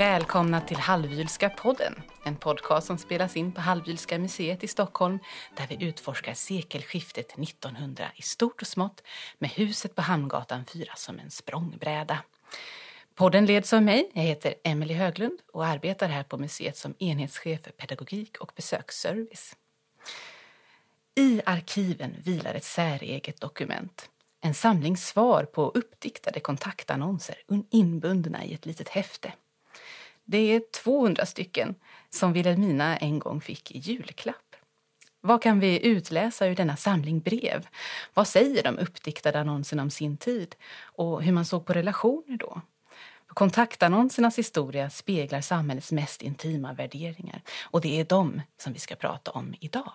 Välkomna till Halvylska podden, en podcast som spelas in på Halvylska museet i Stockholm där vi utforskar sekelskiftet 1900 i stort och smått med huset på Hamngatan 4 som en språngbräda. Podden leds av mig, jag heter Emelie Höglund och arbetar här på museet som enhetschef för pedagogik och besöksservice. I arkiven vilar ett säreget dokument. En samling svar på uppdiktade kontaktannonser inbundna i ett litet häfte. Det är 200 stycken som Wilhelmina en gång fick i julklapp. Vad kan vi utläsa ur denna samling brev? Vad säger de uppdiktade annonserna om sin tid och hur man såg på relationer då? Kontaktannonsernas historia speglar samhällets mest intima värderingar och det är dem som vi ska prata om idag.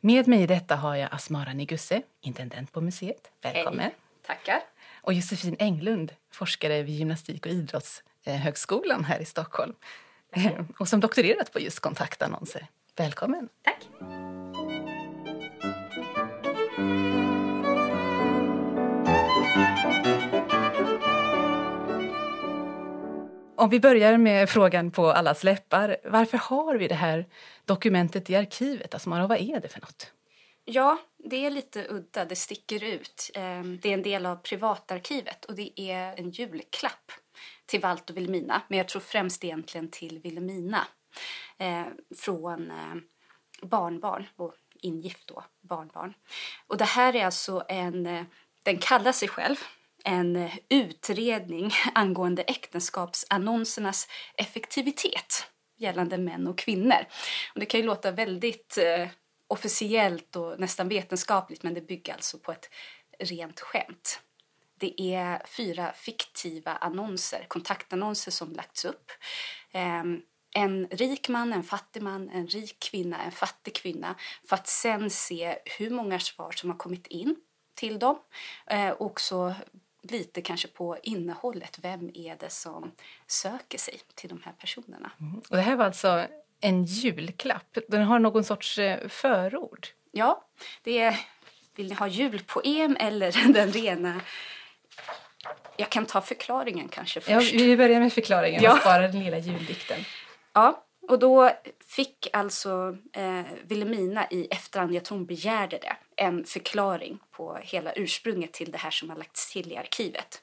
Med mig i detta har jag Asmara Nigusse, intendent på museet. Välkommen. Hej. Tackar. Och Josefin Englund, forskare vid Gymnastik och idrottshögskolan här i Stockholm. Och som doktorerat på just kontaktannonser. Välkommen. Tack. Om vi börjar med frågan på allas läppar. Varför har vi det här dokumentet i arkivet? Alltså, vad är det för något? Ja, det är lite udda. Det sticker ut. Ehm, det är en del av privatarkivet och det är en julklapp till Walt och Vilhelmina. Men jag tror främst egentligen till Vilhelmina. Eh, från eh, barnbarn och ingift då, barnbarn. Och det här är alltså en, eh, den kallar sig själv en eh, utredning angående äktenskapsannonsernas effektivitet gällande män och kvinnor. Och det kan ju låta väldigt eh, officiellt och nästan vetenskapligt men det bygger alltså på ett rent skämt. Det är fyra fiktiva annonser, kontaktannonser som lagts upp. Eh, en rik man, en fattig man, en rik kvinna, en fattig kvinna för att sen se hur många svar som har kommit in till dem. Eh, också lite kanske på innehållet. Vem är det som söker sig till de här personerna? Mm. Och det här var alltså en julklapp. Den har någon sorts eh, förord. Ja, det är, vill ni ha julpoem eller den rena jag kan ta förklaringen kanske först. Ja, vi börjar med förklaringen ja. och sparar den lilla juldikten. Ja, och då fick alltså eh, Wilhelmina i efterhand, jag tror hon begärde det, en förklaring på hela ursprunget till det här som har lagts till i arkivet.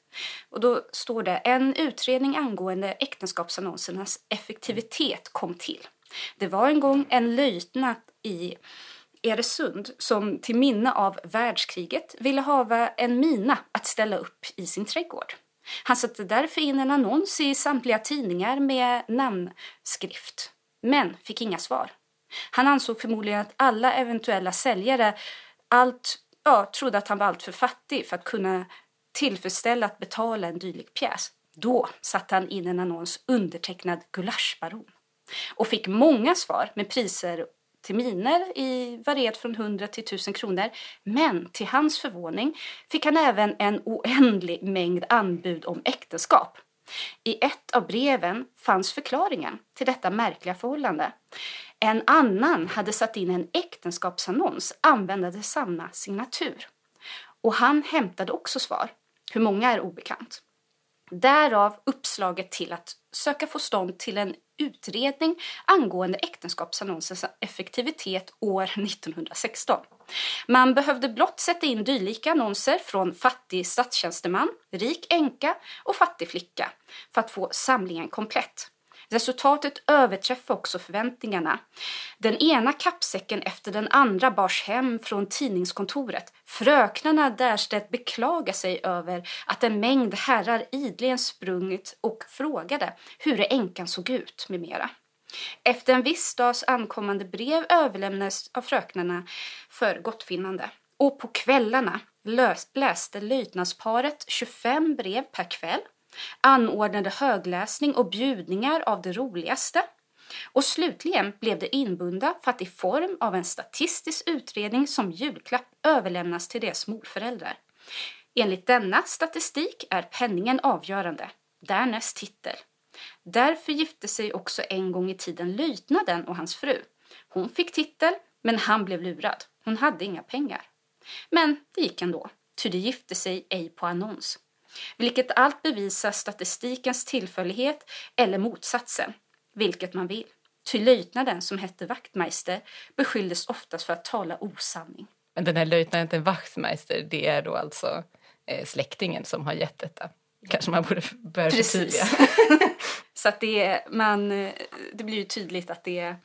Och då står det en utredning angående äktenskapsannonsernas effektivitet kom till. Det var en gång en löjtnant i Eresund som till minne av världskriget ville hava en mina att ställa upp i sin trädgård. Han satte därför in en annons i samtliga tidningar med namnskrift men fick inga svar. Han ansåg förmodligen att alla eventuella säljare allt, ja, trodde att han var alltför fattig för att kunna tillfredsställa att betala en dylik pjäs. Då satte han in en annons undertecknad gulaschbaron och fick många svar med priser terminer i varierat från 100 till 1000 kronor. Men till hans förvåning fick han även en oändlig mängd anbud om äktenskap. I ett av breven fanns förklaringen till detta märkliga förhållande. En annan hade satt in en äktenskapsannons användande samma signatur. Och han hämtade också svar. Hur många är obekant. Därav uppslaget till att söka få stånd till en utredning angående äktenskapsannonsens effektivitet år 1916. Man behövde blott sätta in dylika annonser från fattig statstjänsteman, rik änka och fattig flicka för att få samlingen komplett. Resultatet överträffade också förväntningarna. Den ena kappsäcken efter den andra bars hem från tidningskontoret. Fröknarna Därstedt beklagade sig över att en mängd herrar idligen sprungit och frågade hur änkan såg ut med mera. Efter en viss dags ankommande brev överlämnades av fröknarna för gottfinnande. Och på kvällarna läste löjtnantsparet 25 brev per kväll anordnade högläsning och bjudningar av det roligaste. Och slutligen blev det inbunda för att i form av en statistisk utredning som julklapp överlämnas till deras morföräldrar. Enligt denna statistik är penningen avgörande, därnäst titel. Därför gifte sig också en gång i tiden löjtnaden och hans fru. Hon fick titel, men han blev lurad. Hon hade inga pengar. Men det gick ändå, ty de gifte sig ej på annons vilket allt bevisar statistikens tillfällighet eller motsatsen, vilket man vill. Ty löjtnanten som hette Wachtmeister beskylldes oftast för att tala osanning. Men den här löjtnanten Wachtmeister, det är då alltså eh, släktingen som har gett detta? Kanske man borde börja förtydliga. Så att det, man, det blir ju tydligt att det är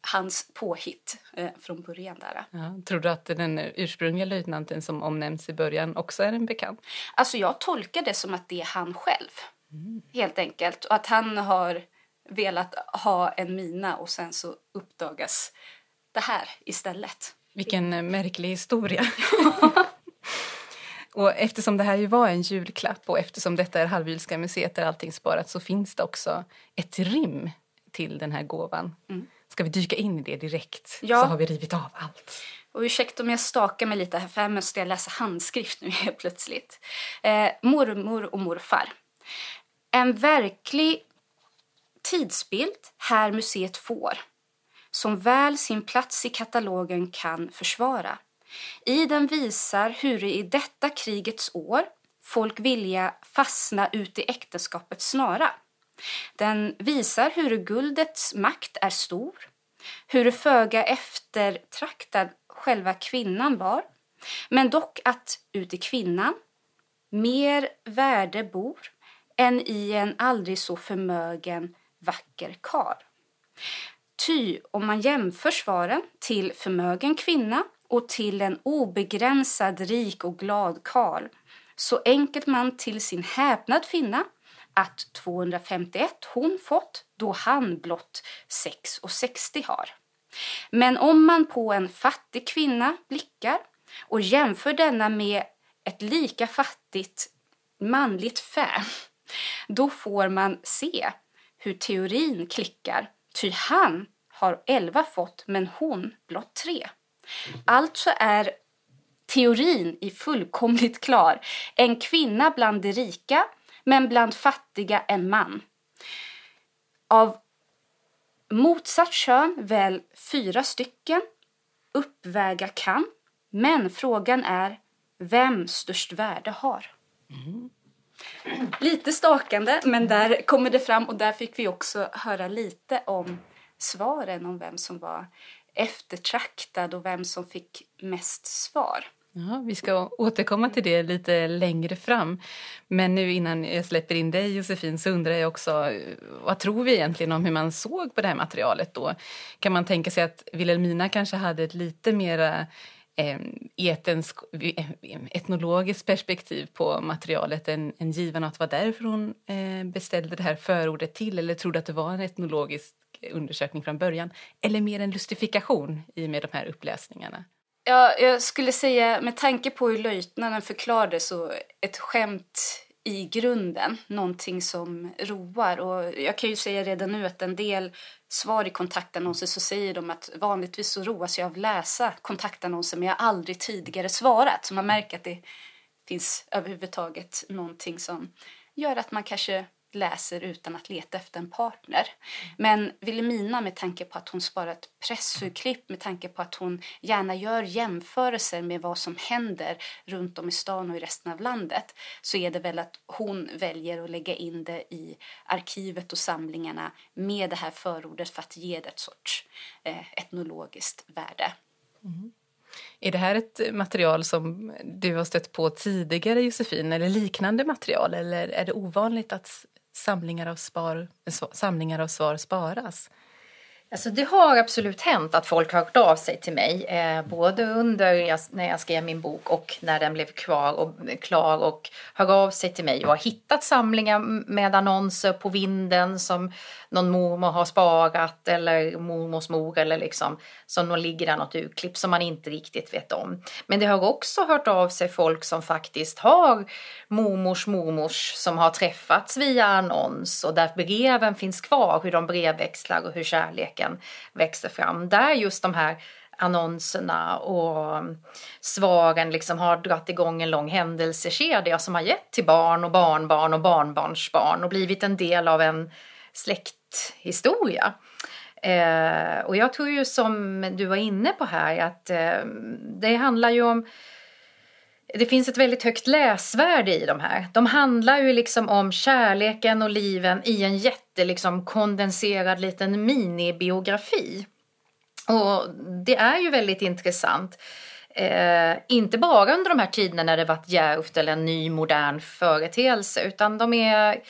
hans påhitt eh, från början. Där. Ja, tror du att den ursprungliga löjtnanten som omnämns i början också är en bekant? Alltså jag tolkar det som att det är han själv, mm. helt enkelt. Och att han har velat ha en mina och sen så uppdagas det här istället. Vilken eh, märklig historia. och eftersom det här ju var en julklapp och eftersom detta är Halvjulska museet där allting sparat så finns det också ett rim till den här gåvan. Mm. Ska vi dyka in i det direkt ja. så har vi rivit av allt. Och ursäkta om jag stakar mig lite här för här måste jag läsa handskrift nu helt plötsligt. Eh, mormor och morfar. En verklig tidsbild här museet får som väl sin plats i katalogen kan försvara. I den visar hur i detta krigets år folk vilja fastna ut i äktenskapets snara. Den visar hur guldets makt är stor, hur föga eftertraktad själva kvinnan var, men dock att uti kvinnan mer värde bor än i en aldrig så förmögen vacker kar. Ty om man jämför svaren till förmögen kvinna och till en obegränsad rik och glad karl så enkelt man till sin häpnad finna att 251 hon fått då han blott 6,60 har. Men om man på en fattig kvinna blickar och jämför denna med ett lika fattigt manligt fä, då får man se hur teorin klickar, ty han har elva fått men hon blott 3. Alltså är teorin i fullkomligt klar. En kvinna bland de rika, men bland fattiga en man. Av motsatt kön väl fyra stycken uppväga kan, men frågan är vem störst värde har. Mm. Lite stakande, men där kommer det fram och där fick vi också höra lite om svaren om vem som var eftertraktad och vem som fick mest svar. Ja, vi ska återkomma till det lite längre fram. Men nu innan jag släpper in dig Josefin så undrar jag också vad tror vi egentligen om hur man såg på det här materialet då? Kan man tänka sig att Wilhelmina kanske hade ett lite mera eh, eh etnologiskt perspektiv på materialet än, än given att det var därför hon eh, beställde det här förordet till eller trodde att det var en etnologisk undersökning från början eller mer en lustifikation i och med de här uppläsningarna? Ja, jag skulle säga med tanke på hur löjtnanten förklarade så ett skämt i grunden, någonting som roar. Och jag kan ju säga redan nu att en del svar i kontaktannonser så säger de att vanligtvis så roas jag av att läsa kontaktannonser men jag har aldrig tidigare svarat. Så man märker att det finns överhuvudtaget någonting som gör att man kanske läser utan att leta efter en partner. Men Wilhelmina med tanke på att hon sparat pressurklipp, med tanke på att hon gärna gör jämförelser med vad som händer runt om i stan och i resten av landet så är det väl att hon väljer att lägga in det i arkivet och samlingarna med det här förordet för att ge det ett sorts eh, etnologiskt värde. Mm. Är det här ett material som du har stött på tidigare Josefin, eller liknande material? Eller är det ovanligt att samlingar av, spar, samlingar av svar sparas? Alltså det har absolut hänt att folk har hört av sig till mig, eh, både under jag, när jag skrev min bok och när den blev klar och, klar och hör av sig till mig och har hittat samlingar med annonser på vinden som någon mormor har sparat eller mormors mor eller liksom som någon ligger där något urklipp som man inte riktigt vet om. Men det har också hört av sig folk som faktiskt har mormors mormors som har träffats via annons och där breven finns kvar, hur de brevväxlar och hur kärleken växer fram. Där just de här annonserna och svaren liksom har dragit igång en lång händelsekedja som har gett till barn och barnbarn och barnbarnsbarn och blivit en del av en släkthistoria. Eh, och jag tror ju som du var inne på här att eh, det handlar ju om det finns ett väldigt högt läsvärde i de här. De handlar ju liksom om kärleken och liven i en jätte liksom kondenserad liten minibiografi. Och det är ju väldigt intressant. Eh, inte bara under de här tiderna när det varit djärvt eller en ny modern företeelse utan de är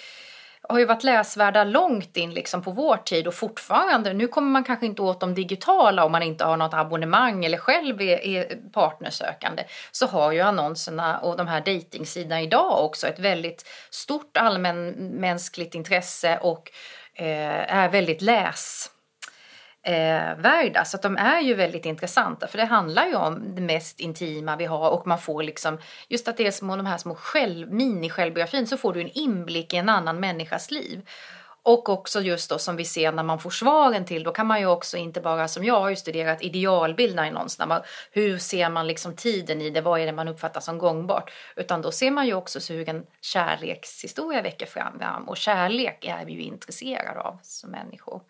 har ju varit läsvärda långt in liksom på vår tid och fortfarande. Nu kommer man kanske inte åt de digitala om man inte har något abonnemang eller själv är, är partnersökande. Så har ju annonserna och de här dejtingsidorna idag också ett väldigt stort allmänmänskligt intresse och eh, är väldigt läs eh, värda. Så alltså, att de är ju väldigt intressanta för det handlar ju om det mest intima vi har och man får liksom just att det är små, de här små själv, mini-självbiografin så får du en inblick i en annan människas liv. Och också just då som vi ser när man får svaren till, då kan man ju också inte bara som jag har ju studerat idealbilderna i någonstans, hur ser man liksom tiden i det, vad är det man uppfattar som gångbart? Utan då ser man ju också hur en kärlekshistoria väcker fram och kärlek är vi ju intresserade av som människor.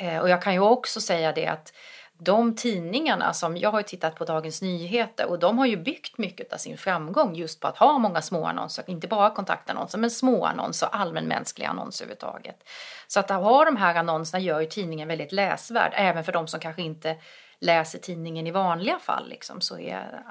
Eh, och jag kan ju också säga det att de tidningarna som jag har tittat på Dagens Nyheter och de har ju byggt mycket av sin framgång just på att ha många små annonser, inte bara kontaktannonser men små annonser allmänmänskliga annonser överhuvudtaget. Så att ha de här annonserna gör ju tidningen väldigt läsvärd även för de som kanske inte läser tidningen i vanliga fall liksom, så är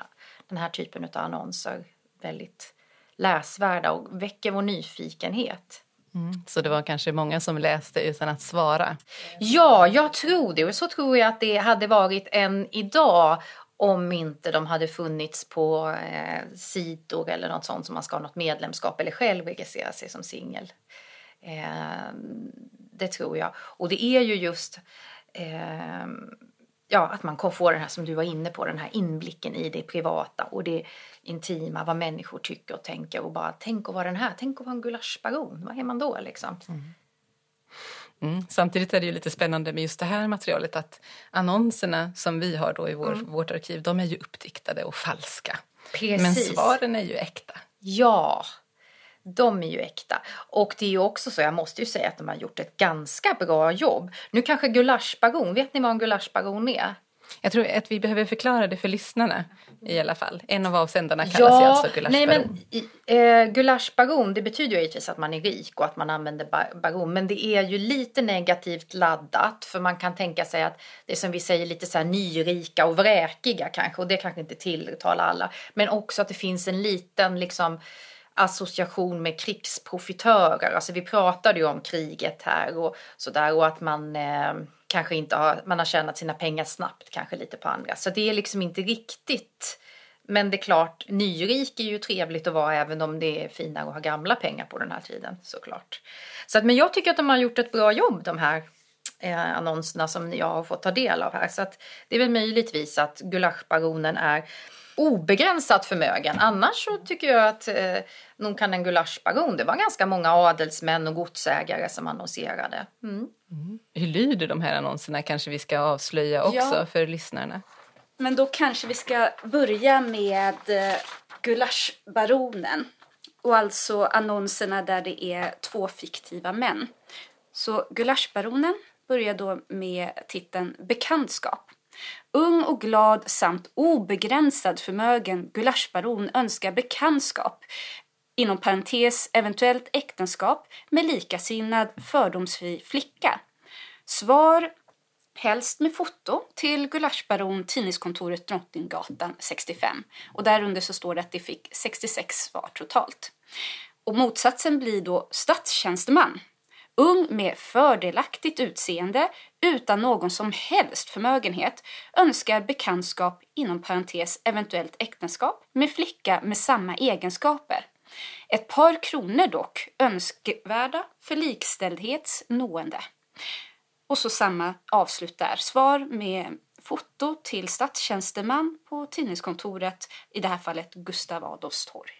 den här typen av annonser väldigt läsvärda och väcker vår nyfikenhet. Mm, så det var kanske många som läste utan att svara? Ja, jag tror det. Och så tror jag att det hade varit än idag om inte de hade funnits på eh, sidor eller något sånt som man ska ha något medlemskap eller själv registrera sig som singel. Eh, det tror jag. Och det är ju just eh, ja, att man får den här som du var inne på, den här inblicken i det privata och det intima, vad människor tycker och tänker och bara tänk att vara den här, tänk att vara en gulaschbaron, vad är man då liksom? Mm. Mm. Samtidigt är det ju lite spännande med just det här materialet att annonserna som vi har då i vår, mm. vårt arkiv, de är ju uppdiktade och falska. Precis. Men svaren är ju äkta. Ja, de är ju äkta. Och det är ju också så, jag måste ju säga att de har gjort ett ganska bra jobb. Nu kanske gulaschbaron, vet ni vad en gulaschbaron är? Jag tror att vi behöver förklara det för lyssnarna i alla fall. En av avsändarna kallas ja, ju alltså gulaschbaron. Nej men eh, gulaschbaron det betyder ju givetvis att man är rik och att man använder baron. Men det är ju lite negativt laddat för man kan tänka sig att det är som vi säger lite så här nyrika och vräkiga kanske och det kanske inte tilltalar alla. Men också att det finns en liten liksom association med krigsprofitörer. Alltså vi pratade ju om kriget här och sådär och att man eh, kanske inte har, man har tjänat sina pengar snabbt kanske lite på andra. Så det är liksom inte riktigt. Men det är klart, nyrik är ju trevligt att vara även om det är finare att ha gamla pengar på den här tiden såklart. Så att, men jag tycker att de har gjort ett bra jobb de här eh, annonserna som jag har fått ta del av här. Så att det är väl möjligtvis att gulaschbaronen är obegränsat förmögen. Annars så tycker jag att eh, en gulaschbaron, det var ganska många adelsmän och godsägare som annonserade. Mm. Mm. Hur lyder de här annonserna kanske vi ska avslöja också ja. för lyssnarna? Men då kanske vi ska börja med eh, gulaschbaronen och alltså annonserna där det är två fiktiva män. Så gulaschbaronen börjar då med titeln Bekantskap. Ung och glad samt obegränsad förmögen gulaschbaron önskar bekantskap inom parentes eventuellt äktenskap med likasinnad fördomsfri flicka. Svar helst med foto till Gulaschbaron Tidningskontoret Drottninggatan 65. Och därunder så står det att det fick 66 svar totalt. Och motsatsen blir då statstjänsteman ung med fördelaktigt utseende utan någon som helst förmögenhet önskar bekantskap inom parentes eventuellt äktenskap med flicka med samma egenskaper. Ett par kronor dock önskvärda för likställdhets nående. Och så samma avslut där. Svar med foto till statstjänsteman på tidningskontoret, i det här fallet Gustav Adolfs torg.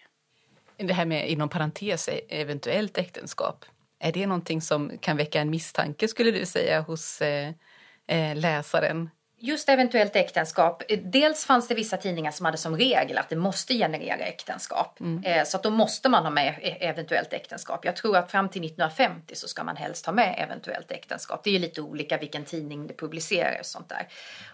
Det här med inom parentes eventuellt äktenskap. Är det någonting som kan väcka en misstanke skulle du säga hos eh, eh läsaren? Just eventuellt äktenskap. Dels fanns det vissa tidningar som hade som regel att det måste generera äktenskap. Mm. Så att då måste man ha med e- eventuellt äktenskap. Jag tror att fram till 1950 så ska man helst ha med eventuellt äktenskap. Det är ju lite olika vilken tidning det publicerar och sånt där.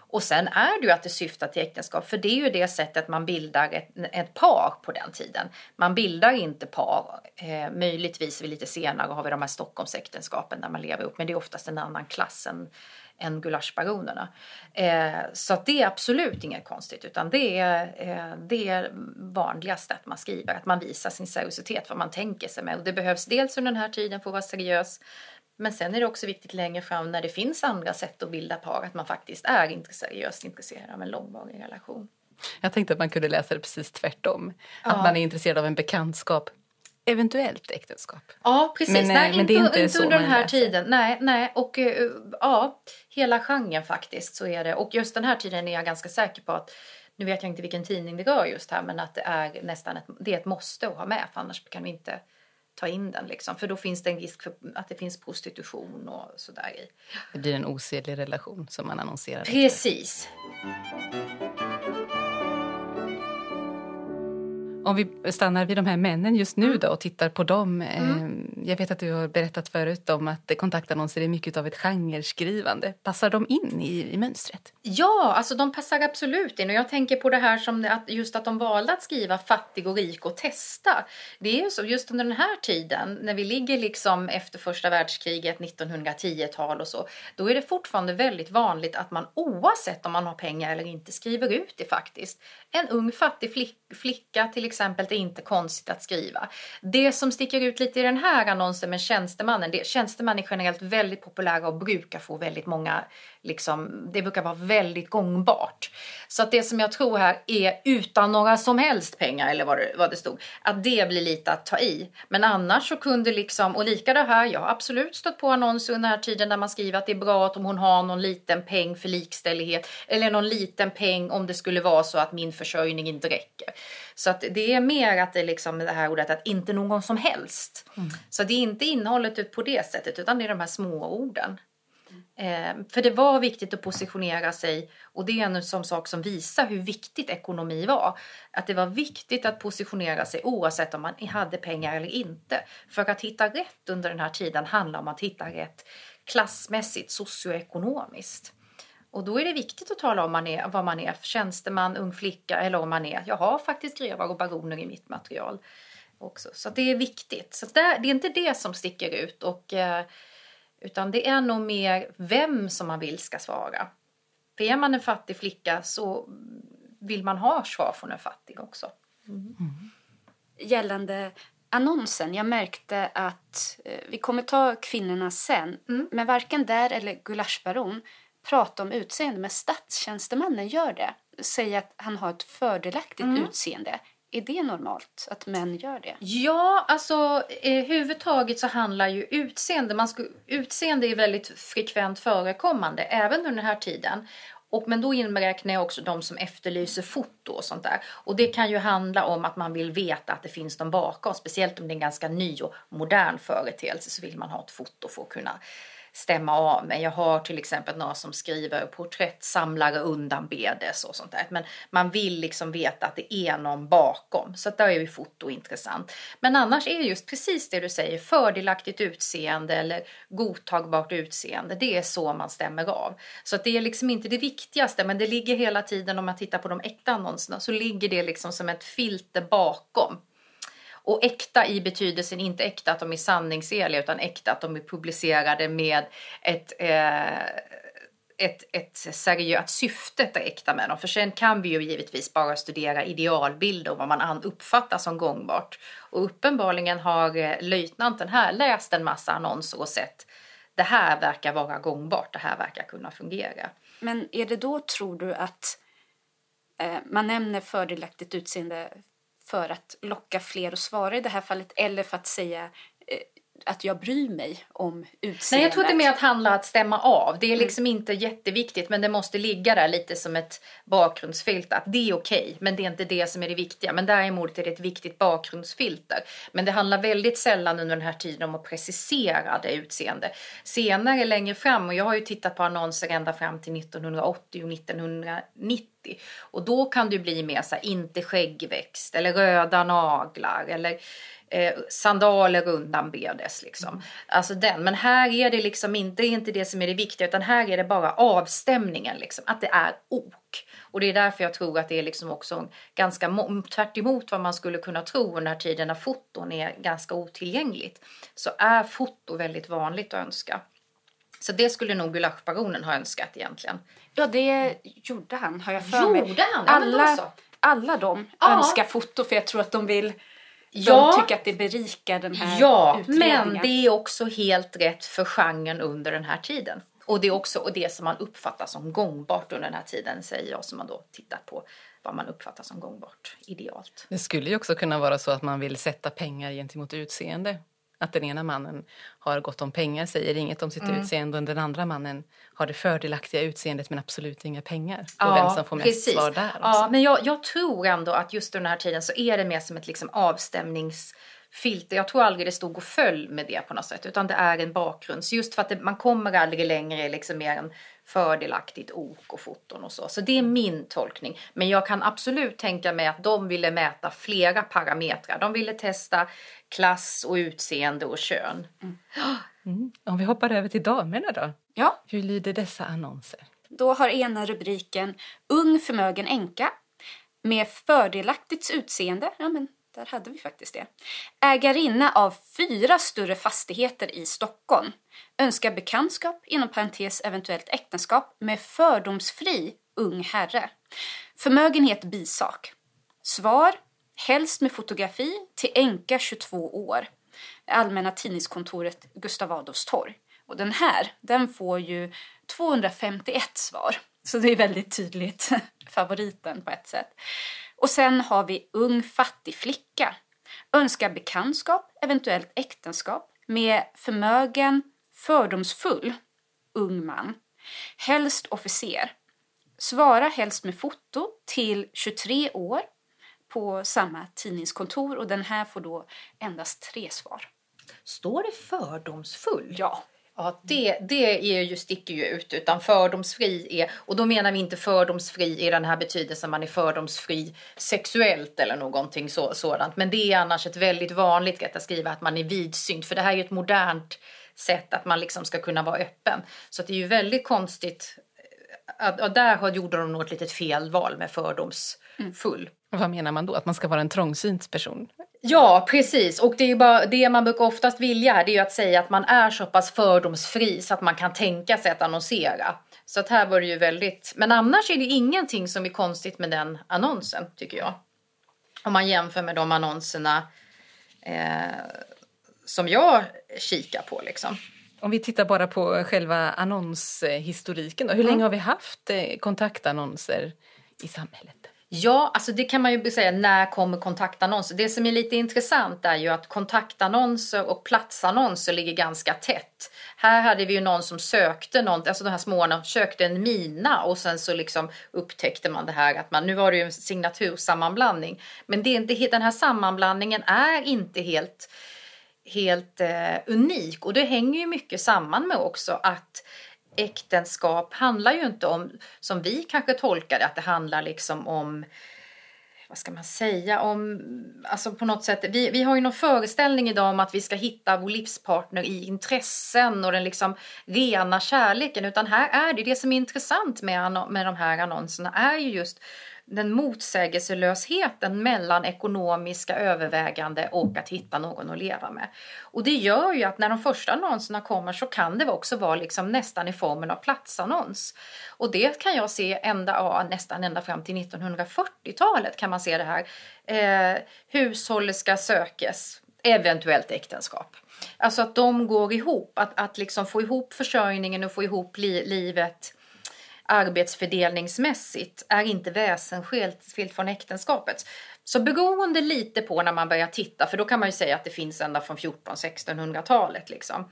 Och sen är det ju att det syftar till äktenskap, för det är ju det sättet man bildar ett, ett par på den tiden. Man bildar inte par, eh, möjligtvis lite senare har vi de här Stockholmsäktenskapen där man lever upp, men det är oftast en annan klass än, än gulaschbaronerna. Eh, så det är absolut inget konstigt utan det är, eh, det är vanligast att man skriver, att man visar sin seriositet, vad man tänker sig med. Och det behövs dels under den här tiden för att vara seriös men sen är det också viktigt längre fram när det finns andra sätt att bilda par att man faktiskt är seriöst intresserad av en långvarig relation. Jag tänkte att man kunde läsa det precis tvärtom. Ja. Att man är intresserad av en bekantskap eventuellt äktenskap. Ja, precis. Men, nej, eh, men är inte, inte under den här läser. tiden. Nej, nej. Och uh, ja, hela genren faktiskt så är det. Och just den här tiden är jag ganska säker på att nu vet jag inte vilken tidning det rör just här, men att det är nästan ett, det är ett måste att ha med, för annars kan vi inte ta in den. Liksom. För då finns det en risk för att det finns prostitution och sådär i. Det blir en osedlig relation som man annonserar. Precis. Om vi stannar vid de här männen just nu mm. då och tittar på dem. Mm. Ehm, jag vet att du har berättat förut om att kontaktannonser är mycket av ett genreskrivande. Passar de in i, i mönstret? Ja, alltså de passar absolut in. Och jag tänker på det här som att just att de valde att skriva fattig och rik och testa. Det är ju så just under den här tiden när vi ligger liksom efter första världskriget, 1910-tal och så. Då är det fortfarande väldigt vanligt att man oavsett om man har pengar eller inte skriver ut det faktiskt. En ung fattig flick, flicka till exempel, exempel är inte konstigt att skriva. Det som sticker ut lite i den här annonsen med tjänstemannen, det, tjänstemän är generellt väldigt populära och brukar få väldigt många, liksom, det brukar vara väldigt gångbart. Så att det som jag tror här är utan några som helst pengar, eller vad det, vad det stod, att det blir lite att ta i. Men annars så kunde liksom, och lika det här, jag har absolut stött på annonser under den här tiden där man skriver att det är bra att om hon har någon liten peng för likställighet, eller någon liten peng om det skulle vara så att min försörjning inte räcker. Så att det är mer att det, liksom det här ordet att inte någon som helst. Mm. Så det är inte innehållet på det sättet utan det är de här små orden. Eh, för det var viktigt att positionera sig och det är en som sak som visar hur viktigt ekonomi var. Att det var viktigt att positionera sig oavsett om man hade pengar eller inte. För att hitta rätt under den här tiden handlar om att hitta rätt klassmässigt, socioekonomiskt. Och då är det viktigt att tala om man är, vad man är, tjänsteman, ung flicka eller om man är, jag har faktiskt grevar och baroner i mitt material också. Så det är viktigt. Så det, är inte det som sticker ut och, eh, utan det är nog mer vem som man vill ska svara. För är man en fattig flicka så vill man ha svar från en fattig också. Mm. Mm. Gällande annonsen, jag märkte att eh, vi kommer ta kvinnorna sen, mm. men varken där eller Gulaschbaron prata om utseende, men statstjänstemannen gör det. Säger att han har ett fördelaktigt mm. utseende. Är det normalt att män gör det? Ja, alltså eh, huvudtaget så handlar ju utseende, man sku, utseende är väldigt frekvent förekommande även under den här tiden. Och, men då inräknar jag också de som efterlyser foto och sånt där. Och det kan ju handla om att man vill veta att det finns de bakom. Speciellt om det är en ganska ny och modern företeelse så vill man ha ett foto för att kunna stämma av mig. Jag har till exempel några som skriver porträttsamlare undanbedes och sånt där. Men man vill liksom veta att det är någon bakom. Så att där är ju foto intressant. Men annars är just precis det du säger, fördelaktigt utseende eller godtagbart utseende. Det är så man stämmer av. Så att det är liksom inte det viktigaste, men det ligger hela tiden om man tittar på de äkta annonserna så ligger det liksom som ett filter bakom och äkta i betydelsen inte äkta att de är sanningsenliga utan äkta att de är publicerade med ett eh, ett, ett seriöst syftet är äkta med dem. För sen kan vi ju givetvis bara studera idealbilder och vad man uppfattar som gångbart. Och uppenbarligen har eh, löjtnanten här läst en massa annonser och sett det här verkar vara gångbart, det här verkar kunna fungera. Men är det då, tror du, att eh, man nämner fördelaktigt utseende för att locka fler att svara i det här fallet eller för att säga att jag bryr mig om utseendet. Nej, jag tror det är mer att handla att stämma av. Det är liksom mm. inte jätteviktigt, men det måste ligga där lite som ett bakgrundsfilter. Att det är okej, okay, men det är inte det som är det viktiga. Men däremot är det ett viktigt bakgrundsfilter. Men det handlar väldigt sällan under den här tiden om att precisera det utseende. Senare, längre fram, och jag har ju tittat på annonser ända fram till 1980 och 1990 och då kan det bli mer så här, inte skäggväxt eller röda naglar eller eh, sandaler undanbedes. Liksom. Mm. Alltså den. Men här är det liksom inte, det inte det som är det viktiga utan här är det bara avstämningen. Liksom, att det är ok. Och det är därför jag tror att det är liksom också ganska tvärt vad man skulle kunna tro under tiden när foton är ganska otillgängligt. Så är foto väldigt vanligt att önska. Så det skulle nog gulaschbaronen ha önskat egentligen. Ja, det gjorde han har jag för mig. Gjorde han? Ja, alla, alla de ja. önskar foto för jag tror att de vill Ja. De tycker att det berikar den här Ja, men det är också helt rätt för genren under den här tiden. Och det är också och det som man uppfattar som gångbart under den här tiden, säger jag som man då tittar på vad man uppfattar som gångbart idealt. Det skulle ju också kunna vara så att man vill sätta pengar gentemot utseende. Att den ena mannen har gott om pengar, säger inget om sitt mm. utseende och den andra mannen har det fördelaktiga utseendet men absolut inga pengar. Och ja, vem som får mest precis. svar där. Också. Ja, men jag, jag, tror ändå att just den här tiden så är det mer som ett liksom avstämnings filter. Jag tror aldrig det stod och föll med det på något sätt utan det är en bakgrund. Så just för att det, man kommer aldrig längre liksom mer än fördelaktigt ok och foton och så. Så det är min tolkning. Men jag kan absolut tänka mig att de ville mäta flera parametrar. De ville testa klass och utseende och kön. Mm. Mm. Om vi hoppar över till damerna då. Ja. Hur lyder dessa annonser? Då har ena rubriken Ung förmögen änka med fördelaktigt utseende. Ja, men där hade vi faktiskt det. Ägarinna av fyra större fastigheter i Stockholm. Önskar bekantskap, inom parentes eventuellt äktenskap, med fördomsfri ung herre. Förmögenhet bisak. Svar, helst med fotografi, till änka 22 år. Allmänna tidningskontoret Gustav Adolfs torg. Och den här, den får ju 251 svar. Så det är väldigt tydligt favoriten på ett sätt. Och sen har vi ung fattig flicka. Önskar bekantskap, eventuellt äktenskap med förmögen, fördomsfull ung man. Helst officer. Svara helst med foto till 23 år på samma tidningskontor och den här får då endast tre svar. Står det fördomsfull? Ja. Ja, det, det är ju, sticker ju ut. Utan fördomsfri är, och då menar vi inte fördomsfri i den här betydelsen man är fördomsfri sexuellt eller någonting så, sådant. Men det är annars ett väldigt vanligt sätt att skriva att man är vidsynt. För det här är ju ett modernt sätt att man liksom ska kunna vara öppen. Så det är ju väldigt konstigt. Eh, att, och där gjorde de nog ett litet felval med fördomsfull. Mm. Vad menar man då? Att man ska vara en trångsynt person? Ja, precis. Och det är bara det man brukar oftast vilja här, det är ju att säga att man är så pass fördomsfri så att man kan tänka sig att annonsera. Så att här var det ju väldigt, men annars är det ingenting som är konstigt med den annonsen tycker jag. Om man jämför med de annonserna eh, som jag kikar på liksom. Om vi tittar bara på själva annonshistoriken då. Hur mm. länge har vi haft eh, kontaktannonser i samhället? Ja, alltså det kan man ju säga, när kommer kontaktannonser? Det som är lite intressant är ju att kontaktannonser och platsannonser ligger ganska tätt. Här hade vi ju någon som sökte något, alltså de här små, sökte en mina och sen så liksom upptäckte man det här att man, nu var det ju en signatursammanblandning. Men det är inte, den här sammanblandningen är inte helt, helt eh, unik och det hänger ju mycket samman med också att äktenskap handlar ju inte om, som vi kanske tolkar det, att det handlar liksom om vad ska man säga om, alltså på något sätt, vi, vi har ju någon föreställning idag om att vi ska hitta vår livspartner i intressen och den liksom rena kärleken. Utan här är det, det som är intressant med, med de här annonserna är ju just den motsägelselösheten mellan ekonomiska övervägande och att hitta någon att leva med. Och det gör ju att när de första annonserna kommer så kan det också vara liksom nästan i formen av platsannons. Och det kan jag se ända, ja, nästan ända fram till 1940-talet kan man se det här. Eh, hushållet ska sökes, eventuellt äktenskap. Alltså att de går ihop, att, att liksom få ihop försörjningen och få ihop li livet arbetsfördelningsmässigt är inte väsensskilt från äktenskapet. Så beroende lite på när man börjar titta, för då kan man ju säga att det finns ända från 1400-1600-talet liksom.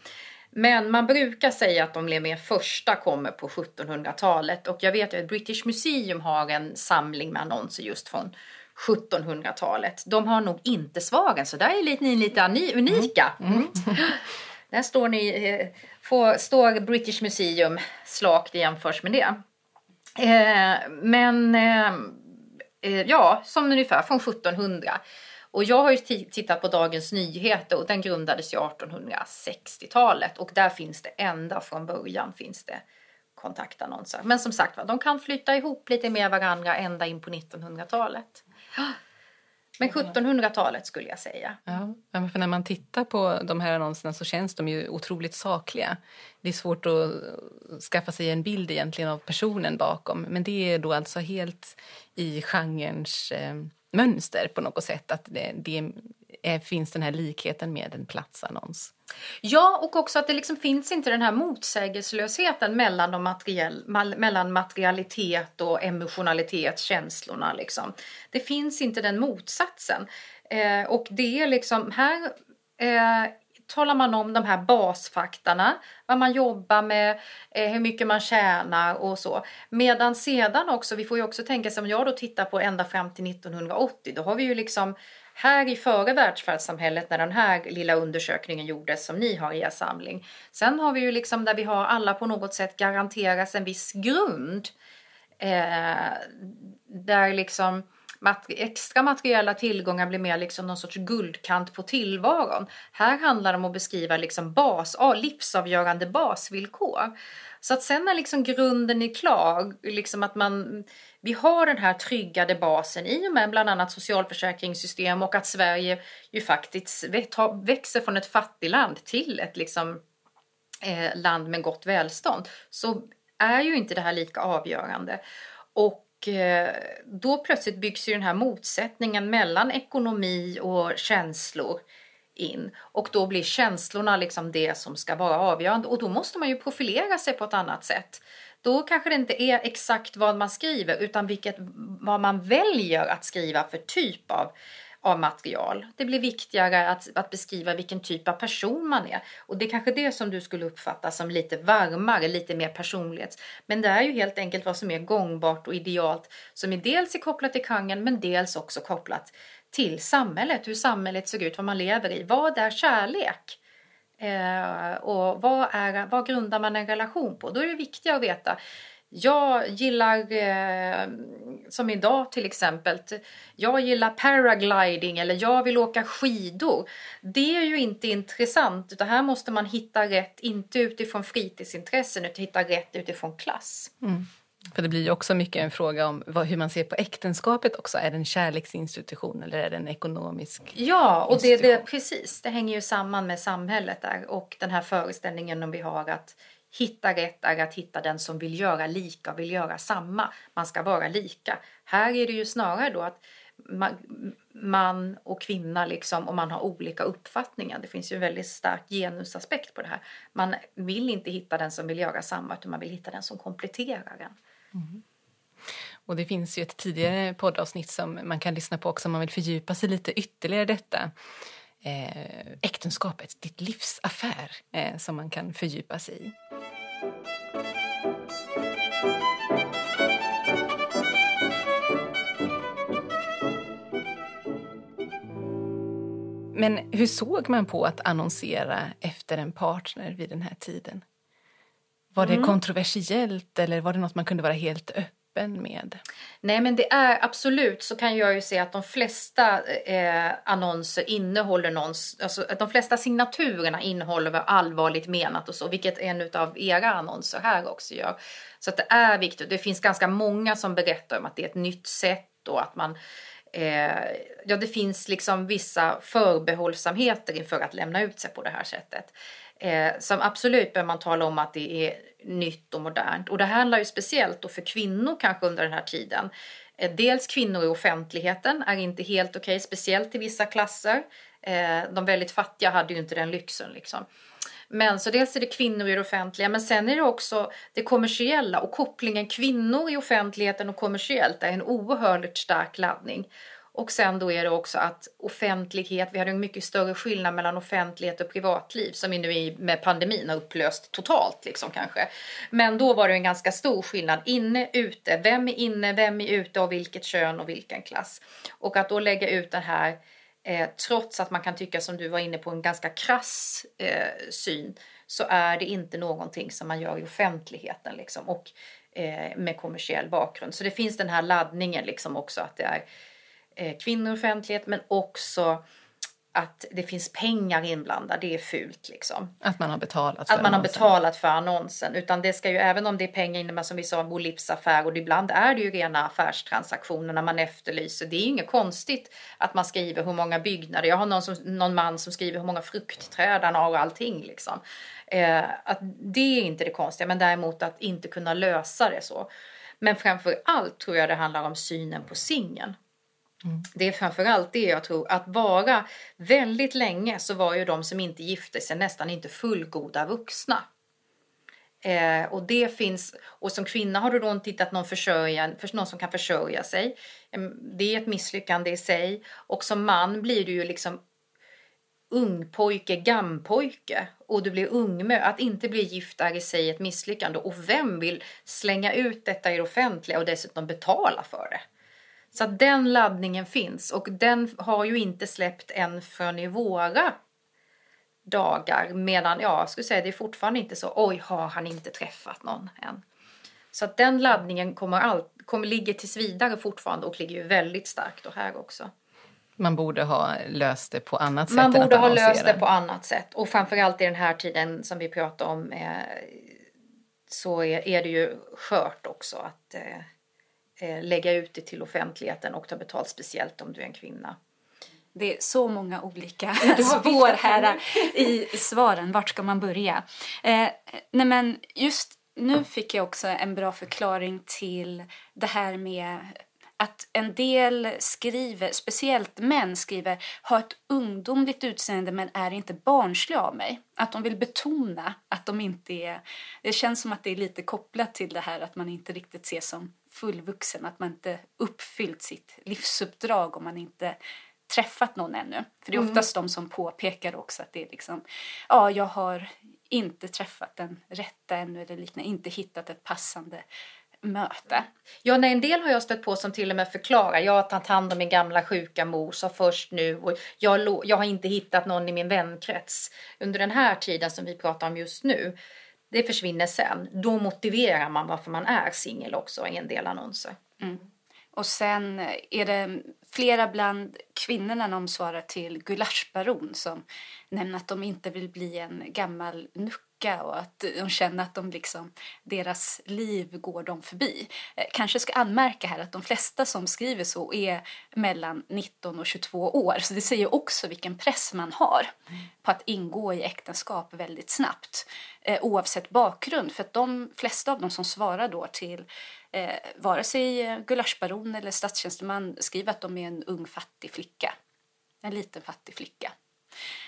Men man brukar säga att de mer första kommer på 1700-talet och jag vet att British Museum har en samling med annonser just från 1700-talet. De har nog inte svaren, så där är ni lite unika. Mm. Mm. Där står, ni, eh, får, står British Museum slakt jämförs med det. Eh, men eh, eh ja, som ungefär från 1700. Och jag har ju tittat på Dagens Nyheter och den grundades ju 1860-talet och där finns det ända från början finns det kontaktannonser. Men som sagt de kan flytta ihop lite med varandra ända in på 1900-talet. Men 1700-talet skulle jag säga. Ja, för när man tittar på de här annonserna så känns de ju otroligt sakliga. Det är svårt att skaffa sig en bild egentligen av personen bakom. Men det är då alltså helt i genrens eh, mönster på något sätt. Att det, det är, Eh, finns den här likheten med en platsannons. Ja, och också att det liksom finns inte den här motsägelselösheten mellan, de materiell, mellan materialitet och emotionalitet, känslorna. Liksom. Det finns inte den motsatsen. Eh, och det är liksom, här eh, talar man om de här basfaktorna, vad man jobbar med, eh, hur mycket man tjänar och så. Medan sedan också, vi får ju också tänka som om jag då tittar på ända fram till 1980, då har vi ju liksom här i före världsfärdssamhället när den här lilla undersökningen gjordes som ni har i er samling. Sen har vi ju liksom där vi har alla på något sätt garanteras en viss grund. Eh, där liksom extra materiella tillgångar blir mer liksom någon sorts guldkant på tillvaron. Här handlar det om att beskriva liksom bas, livsavgörande basvillkor. Så att sen när liksom grunden är klar, liksom att man, vi har den här tryggade basen i och med bland annat socialförsäkringssystem och att Sverige ju faktiskt växer från ett fattigland till ett liksom, eh, land med gott välstånd så är ju inte det här lika avgörande. Och Eh, då plötsligt byggs ju den här motsättningen mellan ekonomi och känslor in. Och då blir känslorna liksom det som ska vara avgörande och då måste man ju profilera sig på ett annat sätt. Då kanske det inte är exakt vad man skriver utan vilket, vad man väljer att skriva för typ av av material. Det blir viktigare att, att beskriva vilken typ av person man är. Och det är kanske det som du skulle uppfatta som lite varmare, lite mer personlighets. Men det är ju helt enkelt vad som är gångbart och idealt som är dels är kopplat till kungen men dels också kopplat till samhället, hur samhället ser ut, vad man lever i. Vad är kärlek? Eh, och vad, är, vad grundar man en relation på? Då är det viktigt att veta jag gillar, eh, som idag till exempel, jag gillar paragliding eller jag vill åka skidor. Det är ju inte intressant utan här måste man hitta rätt, inte utifrån fritidsintressen utan hitta rätt utifrån klass. Mm. För det blir ju också mycket en fråga om vad, hur man ser på äktenskapet också. Är det en kärleksinstitution eller är det en ekonomisk Ja, och det, det, precis. Det hänger ju samman med samhället där och den här föreställningen om vi har att Hitta rätt är att hitta den som vill göra lika och vill göra samma. Man ska vara lika. Här är det ju snarare då att man och kvinna liksom, och man har olika uppfattningar. Det finns ju en väldigt stark genusaspekt på det här. Man vill inte hitta den som vill göra samma utan man vill hitta den som kompletterar den. Mm. Och det finns ju ett tidigare poddavsnitt som man kan lyssna på också om man vill fördjupa sig lite ytterligare i detta. Eh, äktenskapet, ditt livs affär, eh, som man kan fördjupa sig i. Men hur såg man på att annonsera efter en partner vid den här tiden? Var det mm. kontroversiellt eller var det något man kunde vara helt öppen med? Nej men det är absolut så kan jag ju se att de flesta eh, annonser innehåller någon, alltså de flesta signaturerna innehåller allvarligt menat och så, vilket en av era annonser här också gör. Så att det är viktigt. Det finns ganska många som berättar om att det är ett nytt sätt och att man eh, ja, det finns liksom vissa förbehållsamheter inför att lämna ut sig på det här sättet. Eh, som absolut bör man tala om att det är nytt och modernt. Och det handlar ju speciellt då för kvinnor kanske under den här tiden. Eh, dels kvinnor i offentligheten är inte helt okej, okay, speciellt i vissa klasser. Eh, de väldigt fattiga hade ju inte den lyxen liksom. Men så dels är det kvinnor i det offentliga men sen är det också det kommersiella och kopplingen kvinnor i offentligheten och kommersiellt är en oerhört stark laddning. Och sen då är det också att offentlighet, vi hade en mycket större skillnad mellan offentlighet och privatliv som vi nu med pandemin har upplöst totalt liksom kanske. Men då var det en ganska stor skillnad inne, ute, vem är inne, vem är ute och vilket kön och vilken klass. Och att då lägga ut den här eh, trots att man kan tycka som du var inne på en ganska krass eh, syn så är det inte någonting som man gör i offentligheten liksom och eh, med kommersiell bakgrund. Så det finns den här laddningen liksom också att det är eh, kvinnor offentlighet men också att det finns pengar inblandade, det är fult liksom. Att man har betalat för Att man har annonsen. betalat för annonsen. Utan det ska ju, även om det är pengar inne, som vi sa, vår livsaffär och ibland är det ju rena affärstransaktioner när man efterlyser. Det är ju inget konstigt att man skriver hur många byggnader. Jag har någon, som, någon man som skriver hur många fruktträd han har och allting liksom. Eh, att det är inte det konstiga, men däremot att inte kunna lösa det så. Men framför allt tror jag det handlar om synen på singeln. Mm. Det är framförallt det jag tror, att vara väldigt länge så var ju de som inte gifte sig nästan inte fullgoda vuxna. Eh, och det finns, och som kvinna har du då inte hittat någon, försörja, för någon som kan försörja sig. Det är ett misslyckande i sig. Och som man blir du ju liksom ungpojke, gampojke och du blir ungmö. Att inte bli gift är i sig ett misslyckande. Och vem vill slänga ut detta i det offentliga och dessutom betala för det? Så att den laddningen finns och den har ju inte släppt än förrän i våra dagar. Medan ja, jag skulle säga det är fortfarande inte så. Oj, har han inte träffat någon än? Så att den laddningen kommer, all, kommer ligger tills vidare fortfarande och ligger ju väldigt starkt och här också. Man borde ha löst det på annat sätt Man än att borde ha löst det på annat sätt. Och framförallt i den här tiden som vi pratar om eh, så är, är det ju skört också att eh, lägga ut det till offentligheten och ta betalt speciellt om du är en kvinna. Det är så många olika spår här i svaren. Vart ska man börja? Eh, nej men just nu fick jag också en bra förklaring till det här med att en del skriver, speciellt män skriver, har ett ungdomligt utseende men är inte barnslig av mig. Att de vill betona att de inte är... Det känns som att det är lite kopplat till det här att man inte riktigt ses som fullvuxen, att man inte uppfyllt sitt livsuppdrag om man inte träffat någon ännu. För det är oftast de som påpekar också att det är liksom, ja, jag har inte träffat den rätta ännu eller liknande, inte hittat ett passande möte. Ja, nej, en del har jag stött på som till och med förklarar. Jag har tagit hand om min gamla sjuka mor så först nu och jag, jag har inte hittat någon i min vänkrets under den här tiden som vi pratar om just nu. Det försvinner sen. Då motiverar man varför man är singel också i en del annonser. Mm. Och sen eh, är det flera bland kvinnorna de svarar till gulaschbaron som nämner att de inte vill bli en gammal nucka och att de känner att de liksom, deras liv går dem förbi. Eh, kanske ska anmärka här att de flesta som skriver så är mellan 19 och 22 år. Så det säger också vilken press man har på att ingå i äktenskap väldigt snabbt. Eh, oavsett bakgrund. För att de flesta av dem som svarar då till eh, vare sig eh, gulaschbaron eller statstjänsteman skriver att de är en ung fattig flicka. En liten fattig flicka.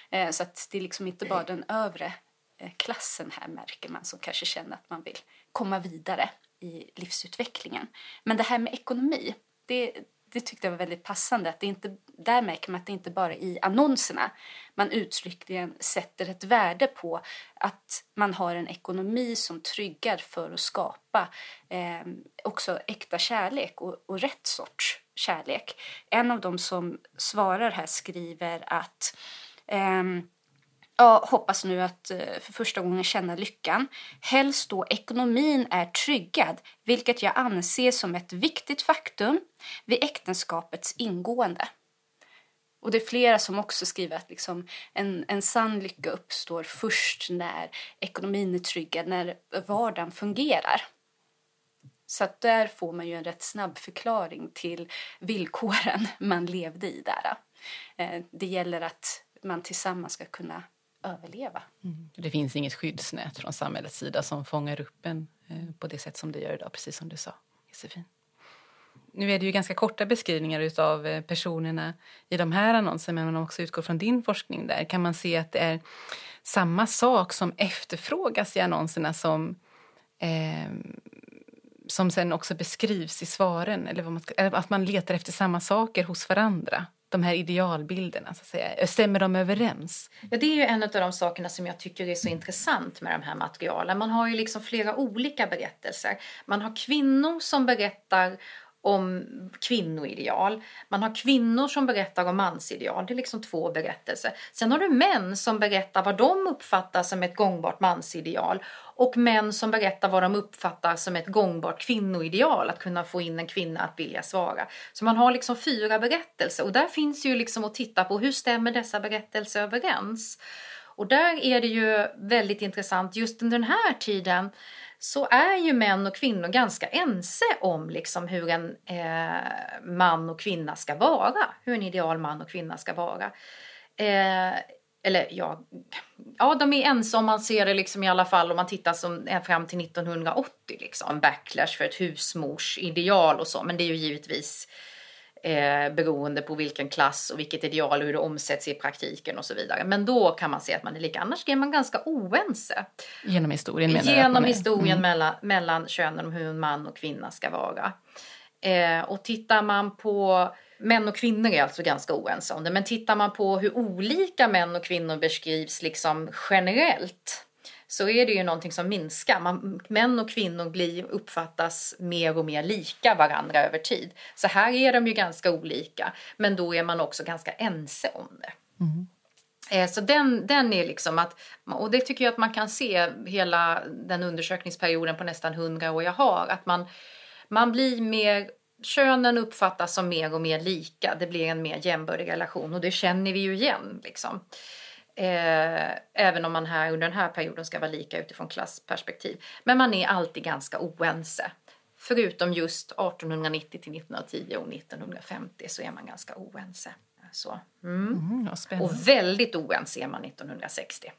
Eh, så att det är liksom inte bara den övre eh, klassen här märker man som kanske känner att man vill komma vidare i livsutvecklingen. Men det här med ekonomi, det, det tyckte jag var väldigt passande. Att det inte, där märker man att det inte bara är i annonserna man uttryckligen sätter ett värde på att man har en ekonomi som tryggar för att skapa eh, också äkta kärlek och, och rätt sorts kärlek. En av dem som svarar här skriver att ehm, jag hoppas nu att eh, för första gången känna lyckan. Helst då ekonomin är tryggad, vilket jag anser som ett viktigt faktum vid äktenskapets ingående. Och det är flera som också skriver att liksom en, en sann lycka uppstår först när ekonomin är tryggad, när vardagen fungerar. Så att där får man ju en rätt snabb förklaring till villkoren man levde i där. Eh, det gäller att man tillsammans ska kunna överleva. Mm. Det finns inget skyddsnät från samhällets sida som fångar upp en eh, på det sätt som det gör idag, precis som du sa, Josefin. nu är det ju ganska korta beskrivningar av eh, personerna i de här annonserna men om man också utgår från din forskning där. Kan man se att det är samma sak som efterfrågas i annonserna som, eh, som sen också beskrivs i svaren? Eller, man ska, eller att man letar efter samma saker hos varandra? De här idealbilderna? Så att säga? Stämmer de överens? Ja, det är ju en av de sakerna som jag tycker är så intressant med de här materialen. Man har ju liksom flera olika berättelser. Man har kvinnor som berättar om kvinnoideal. Man har kvinnor som berättar om mansideal. Det är liksom två berättelser. Sen har du män som berättar vad de uppfattar som ett gångbart mansideal och män som berättar vad de uppfattar som ett gångbart kvinnoideal, att kunna få in en kvinna att vilja svara. Så man har liksom fyra berättelser och där finns ju liksom att titta på hur stämmer dessa berättelser överens? Och där är det ju väldigt intressant just under den här tiden så är ju män och kvinnor ganska ense om liksom hur en eh, man och kvinna ska vara. Hur en ideal man och kvinna ska vara. Eh, eller ja, ja, de är ense om man ser det liksom i alla fall om man tittar som, fram till 1980. Liksom. En backlash för ett husmorsideal och så. Men det är ju givetvis eh, beroende på vilken klass och vilket ideal och hur det omsätts i praktiken och så vidare. Men då kan man se att man är lika. Annars är man ganska oense. Genom historien menar Genom historien mm. mellan, mellan könen om hur en man och kvinna ska vara. Eh, och tittar man på Män och kvinnor är alltså ganska oense om det. Men tittar man på hur olika män och kvinnor beskrivs liksom generellt så är det ju någonting som minskar. Man, män och kvinnor blir, uppfattas mer och mer lika varandra över tid. Så här är de ju ganska olika, men då är man också ganska ense om det. Mm. Så den, den är liksom att, och det tycker jag att man kan se hela den undersökningsperioden på nästan hundra år jag har, att man, man blir mer könen uppfattas som mer och mer lika. Det blir en mer jämbördig relation och det känner vi ju igen. Liksom. Eh, även om man här under den här perioden ska vara lika utifrån klassperspektiv. Men man är alltid ganska oense. Förutom just 1890 till 1910 och 1950 så är man ganska oense. Så. Mm. Mm, och väldigt oense är man 1960.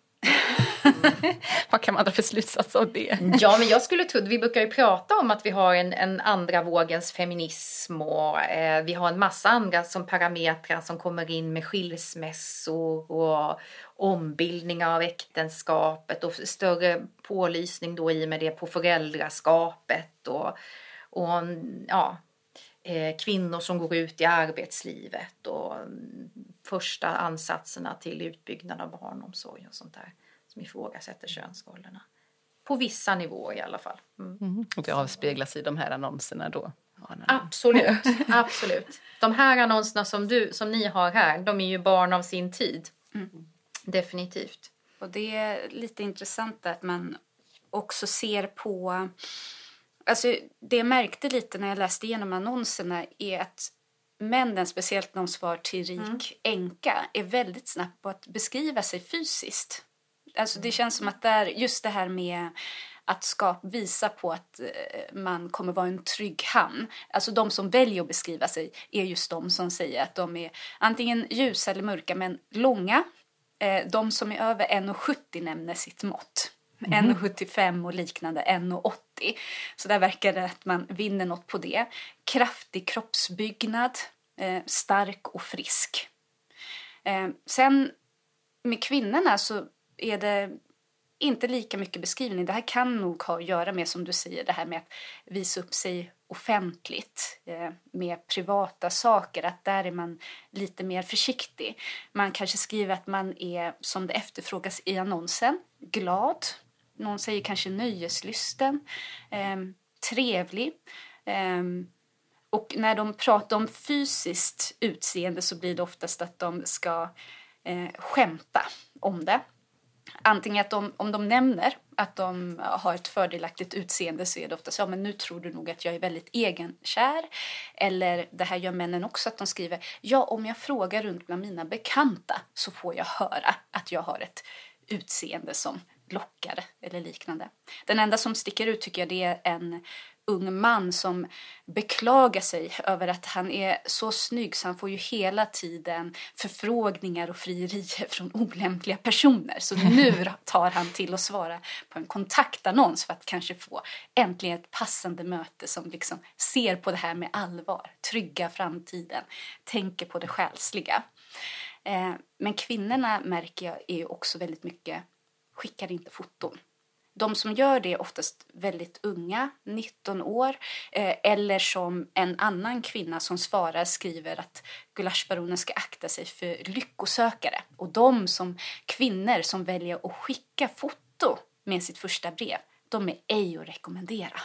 Vad kan man dra för slutsats av det? ja, men jag skulle tro, vi brukar ju prata om att vi har en, en andra vågens feminism och eh, vi har en massa andra som parametrar som kommer in med skilsmässor och ombildningar av äktenskapet och större pålysning då i och med det på föräldraskapet och, och ja, eh, kvinnor som går ut i arbetslivet och första ansatserna till utbyggnad av barnomsorg och sånt där som ifrågasätter könsrollerna. På vissa nivåer i alla fall. Mm. Mm. Och det avspeglas i de här annonserna då? Absolut, absolut. De här annonserna som, du, som ni har här, de är ju barn av sin tid. Mm. Definitivt. Och det är lite intressant att man också ser på... Alltså det jag märkte lite när jag läste igenom annonserna är att männen, speciellt de svar till rik mm. änka, är väldigt snabba på att beskriva sig fysiskt. Alltså det känns som att där, just det här med att skap, visa på att eh, man kommer vara en trygg hamn. Alltså de som väljer att beskriva sig är just de som säger att de är antingen ljusa eller mörka men långa. Eh, de som är över 1,70 nämner sitt mått. Mm. 1,75 och liknande, 1,80. Så där verkar det att man vinner något på det. Kraftig kroppsbyggnad, eh, stark och frisk. sen med kvinnorna så är det inte lika mycket beskrivning. Det här kan nog ha att göra med, som du säger, det här med att visa upp sig offentligt eh, med privata saker, att där är man lite mer försiktig. Man kanske skriver att man är, som det efterfrågas i annonsen, glad. Någon säger kanske nöjeslysten, eh, trevlig. Eh, och när de pratar om fysiskt utseende så blir det oftast att de ska eh, skämta om det antingen att de, om de nämner att de har ett fördelaktigt utseende så är det ofta så, ja men nu tror du nog att jag är väldigt egenkär. Eller det här gör männen också, att de skriver, ja om jag frågar runt bland mina bekanta så får jag höra att jag har ett utseende som lockar eller liknande. Den enda som sticker ut tycker jag det är en ung man som beklagar sig över att han är så snygg så han får ju hela tiden förfrågningar och frierier från olämpliga personer. Så nu tar han till att svara på en kontaktannons för att kanske få äntligen ett passande möte som liksom ser på det här med allvar, trygga framtiden, tänker på det själsliga. Eh, men kvinnorna märker jag är också väldigt mycket, skickar inte foton. De som gör det är oftast väldigt unga, 19 år, eh, eller som en annan kvinna som svarar skriver att gulaschbaronen ska akta sig för lyckosökare. Och de som kvinnor som väljer att skicka foto med sitt första brev, de är ej att rekommendera.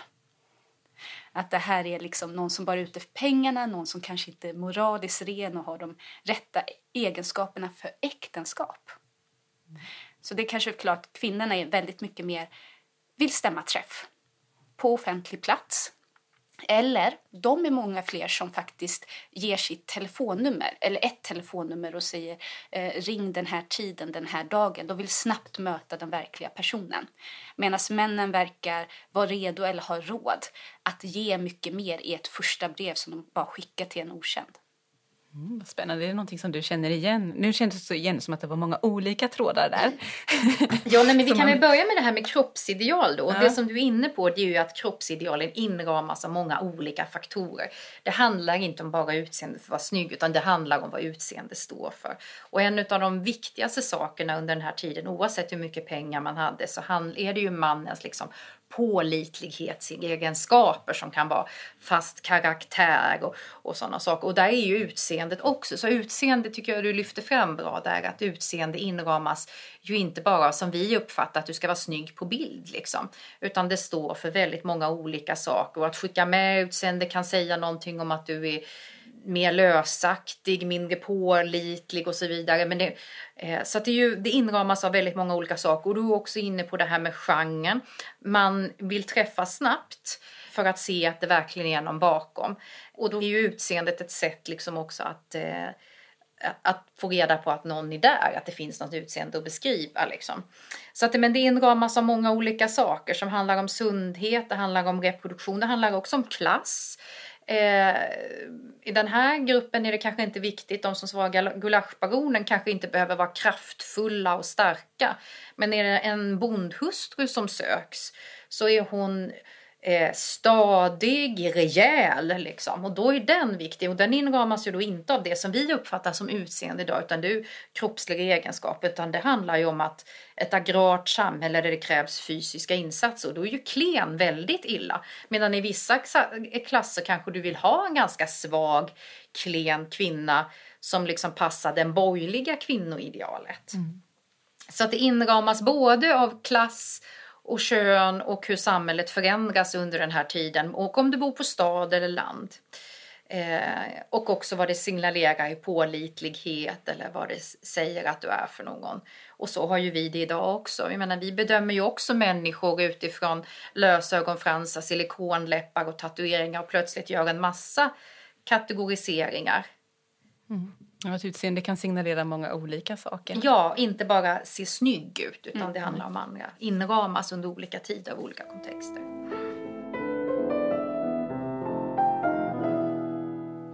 Att det här är liksom någon som bara är ute för pengarna, någon som kanske inte är moraliskt ren och har de rätta egenskaperna för äktenskap. Så det är kanske klart, kvinnorna är väldigt mycket mer vill stämma träff på offentlig plats. Eller de är många fler som faktiskt ger sitt telefonnummer eller ett telefonnummer och säger eh, ring den här tiden, den här dagen. De vill snabbt möta den verkliga personen. Medan männen verkar vara redo eller ha råd att ge mycket mer i ett första brev som de bara skickar till en okänd. Mm, vad spännande, det är någonting som du känner igen. Nu kändes det igen som att det var många olika trådar där. ja, nej, men vi kan man... väl börja med det här med kroppsideal då. Ja. Det som du är inne på det är ju att kroppsidealen inramas av många olika faktorer. Det handlar inte om bara utseende för att vara snygg utan det handlar om vad utseende står för. Och en av de viktigaste sakerna under den här tiden, oavsett hur mycket pengar man hade, så är det ju mannens liksom pålitlighetsegenskaper som kan vara fast karaktär och, och sådana saker. Och där är ju utseendet också. Så utseende tycker jag du lyfter fram bra där, att utseende inramas ju inte bara som vi uppfattar att du ska vara snygg på bild liksom. Utan det står för väldigt många olika saker och att skicka med utseende kan säga någonting om att du är mer lösaktig, mindre pålitlig och så vidare. Men det, eh, så att det, är ju, det inramas av väldigt många olika saker. Och du är också inne på det här med genren. Man vill träffa snabbt för att se att det verkligen är någon bakom. Och då är ju utseendet ett sätt liksom också att eh, att få reda på att någon är där, att det finns något utseende att beskriva. Liksom. Så att, men det inramas av många olika saker som handlar om sundhet, det handlar om reproduktion, det handlar också om klass. Eh, I den här gruppen är det kanske inte viktigt, de som svarar gulaschbaronen kanske inte behöver vara kraftfulla och starka. Men är det en bondhustru som söks så är hon eh, stadig, rejäl liksom. Och då är den viktig och den inramas ju då inte av det som vi uppfattar som utseende idag utan det är kroppsliga egenskaper utan det handlar ju om att ett agrart samhälle där det krävs fysiska insatser och då är ju klen väldigt illa. Medan i vissa klasser kanske du vill ha en ganska svag, klen kvinna som liksom passar den borgerliga kvinnoidealet. Mm. Så att det inramas både av klass och kön och hur samhället förändras under den här tiden och om du bor på stad eller land. Eh, och också vad det signalerar i pålitlighet eller vad det säger att du är för någon. Och så har ju vi det idag också. Jag menar, vi bedömer ju också människor utifrån lösögonfransar, silikonläppar och tatueringar och plötsligt gör en massa kategoriseringar. Mm. Ja, ett utseende kan signalera många olika saker. Ja, inte bara se snygg ut utan mm. det handlar om andra. Inramas under olika tider och olika kontexter.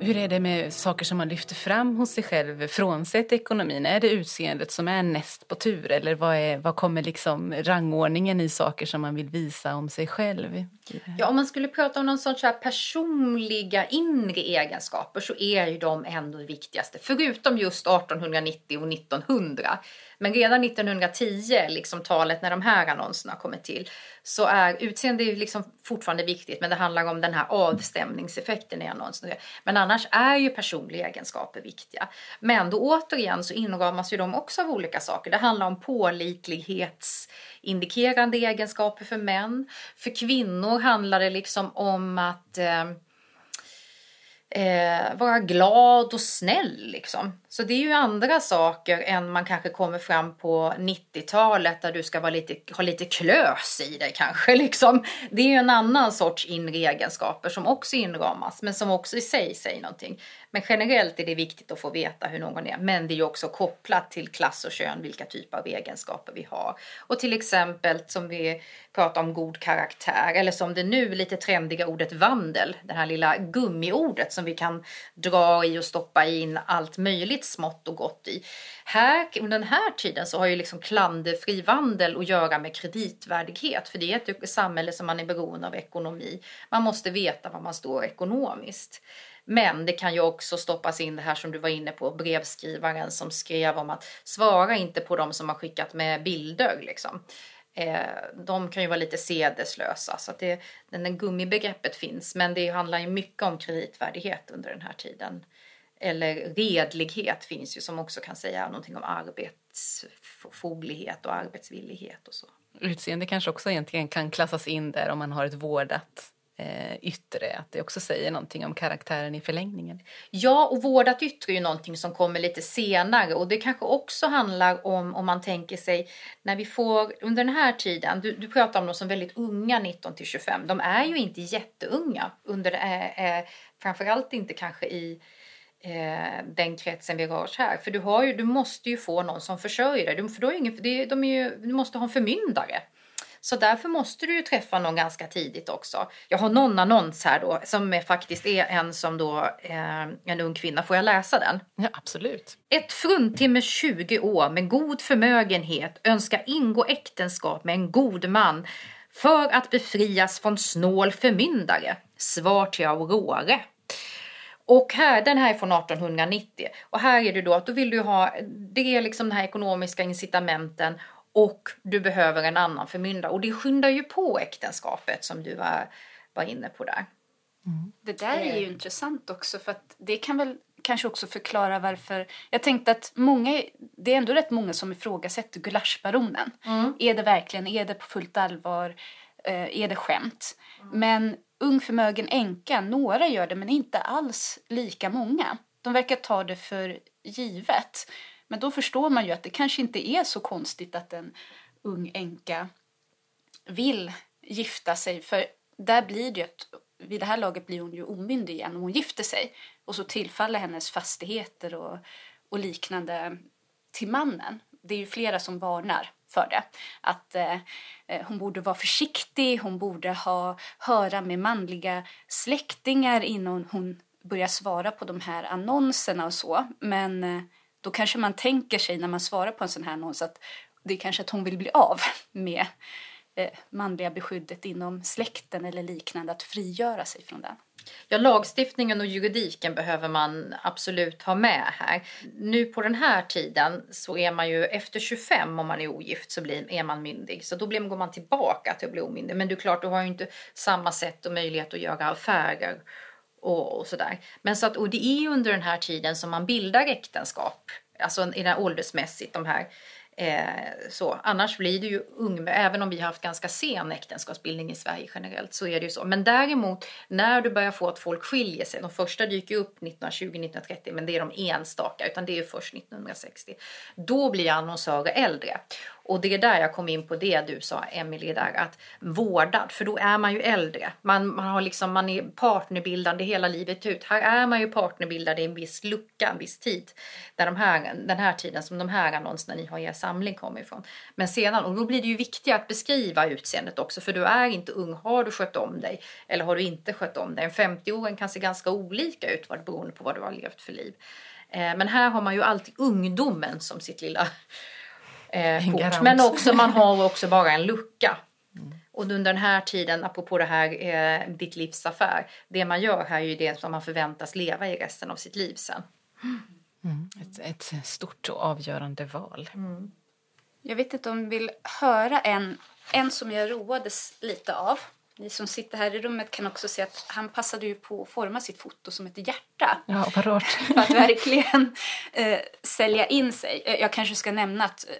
Hur är det med saker som man lyfter fram hos sig själv frånsett ekonomin? Är det utseendet som är näst på tur eller vad, är, vad kommer liksom rangordningen i saker som man vill visa om sig själv? Ja, om man skulle prata om någon sorts här personliga inre egenskaper så är ju de ändå det viktigaste. Förutom just 1890 och 1900 men redan 1910, liksom talet när de här annonserna kommer till, så är utseende liksom fortfarande viktigt men det handlar om den här avstämningseffekten i annonsen. Men annars är ju personliga egenskaper viktiga. Men då återigen så inramas ju de också av olika saker. Det handlar om pålitlighetsindikerande egenskaper för män. För kvinnor handlar det liksom om att eh, eh, vara glad och snäll liksom. Så det är ju andra saker än man kanske kommer fram på 90-talet där du ska vara lite, ha lite klös i dig kanske liksom. Det är ju en annan sorts inre egenskaper som också inramas men som också i sig säger någonting. Men generellt är det viktigt att få veta hur någon är. Men det är ju också kopplat till klass och kön vilka typer av egenskaper vi har. Och till exempel som vi pratar om god karaktär eller som det nu lite trendiga ordet vandel. Det här lilla gummiordet som vi kan dra i och stoppa in allt möjligt smått och gott i. Här, under den här tiden så har ju liksom klanderfri vandel att göra med kreditvärdighet. För det är ett samhälle som man är beroende av ekonomi. Man måste veta var man står ekonomiskt. Men det kan ju också stoppas in det här som du var inne på, brevskrivaren som skrev om att svara inte på de som har skickat med bilder liksom. Eh, de kan ju vara lite sedeslösa så att det, den där gummibegreppet finns men det handlar ju mycket om kreditvärdighet under den här tiden. Eller redlighet finns ju som också kan säga någonting om arbetsfoglighet och arbetsvillighet och så. Utseende kanske också egentligen kan klassas in där om man har ett vårdat eh, yttre, att det också säger någonting om karaktären i förlängningen. Ja, och vårdat yttre är ju någonting som kommer lite senare och det kanske också handlar om, om man tänker sig, när vi får under den här tiden, du, du pratar om de som väldigt unga 19 till 25, de är ju inte jätteunga, under, eh, eh, framförallt inte kanske i eh, den kretsen vi rör oss här. För du, har ju, du måste ju få någon som försörjer dig. Du, för då är ingen, det, de är ju, du måste ha en förmyndare. Så därför måste du ju träffa någon ganska tidigt också. Jag har någon annons här då som är, faktiskt är en som då eh, en ung kvinna. Får jag läsa den? Ja, absolut. Ett fruntimmer 20 år med god förmögenhet önskar ingå äktenskap med en god man för att befrias från snål förmyndare. Svar till Aurore. Och här, den här är från 1890 och här är det då att då vill du ha, det är liksom de här ekonomiska incitamenten och du behöver en annan förmyndare. Och det skyndar ju på äktenskapet som du var, var inne på där. Mm. Det där är ju intressant också för att det kan väl kanske också förklara varför. Jag tänkte att många, det är ändå rätt många som ifrågasätter gulaschbaronen. Mm. Är det verkligen, är det på fullt allvar, eh, är det skämt? Mm. Men ung förmögen änka, några gör det men inte alls lika många. De verkar ta det för givet. Men då förstår man ju att det kanske inte är så konstigt att en ung änka vill gifta sig. För där blir det ju att vid det här laget blir hon ju omyndig igen om hon gifter sig. Och så tillfaller hennes fastigheter och, och liknande till mannen. Det är ju flera som varnar för det. Att eh, eh, hon borde vara försiktig, hon borde ha, höra med manliga släktingar innan hon börjar svara på de här annonserna och så. Men eh, då kanske man tänker sig när man svarar på en sån här annons att det är kanske att hon vill bli av med eh, manliga beskyddet inom släkten eller liknande, att frigöra sig från den. Ja, lagstiftningen och juridiken behöver man absolut ha med här. Nu på den här tiden så är man ju efter 25 om man är ogift så blir, är man myndig. Så då blir, går man tillbaka till att bli omyndig. Men det är klart, du har ju inte samma sätt och möjlighet att göra affärer och, och sådär. Men så att, och det är ju under den här tiden som man bildar äktenskap, alltså i den åldersmässigt de här Eh, så. Annars blir det ju ung, även om vi har haft ganska sen äktenskapsbildning i Sverige generellt så är det ju så. Men däremot när du börjar få att folk skiljer sig, de första dyker upp 1920-1930 men det är de enstaka utan det är först 1960. Då blir annonsörer äldre. Och det är där jag kom in på det du sa Emelie där att vårdad, för då är man ju äldre. Man, man, har liksom, man är partnerbildande hela livet ut. Här är man ju partnerbildad i en viss lucka, en viss tid. Där de här, den här tiden som de här annonserna ni har i er samling kommer ifrån. Men sedan, och då blir det ju viktigt att beskriva utseendet också för du är inte ung. Har du skött om dig eller har du inte skött om dig? En 50-åring kan se ganska olika ut beroende på vad du har levt för liv. Eh, men här har man ju alltid ungdomen som sitt lilla eh, kort. Men också, man har också bara en lucka. Mm. Och under den här tiden, apropå det här eh, ditt livs affär, det man gör här är ju det som man förväntas leva i resten av sitt liv sen. Mm. Ett, ett, stort och avgörande val. Mm. Jag vet inte om vi vill höra en, en som jag roades lite av. Ni som sitter här i rummet kan också se att han passade ju på att forma sitt foto som ett hjärta. Ja, vad rart. För att verkligen eh, sälja in sig. Eh, jag kanske ska nämna att eh,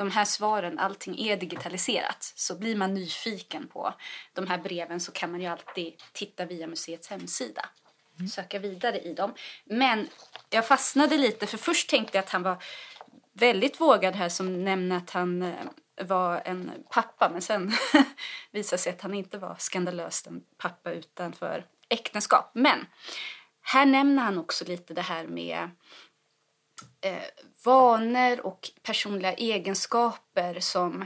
de här svaren, allting är digitaliserat. Så blir man nyfiken på de här breven så kan man ju alltid titta via museets hemsida. söka vidare i dem. Men jag fastnade lite, för först tänkte jag att han var väldigt vågad här som nämner att han eh, var en pappa men sen visade sig att han inte var skandalöst en pappa utanför äktenskap. Men här nämner han också lite det här med eh, vanor och personliga egenskaper som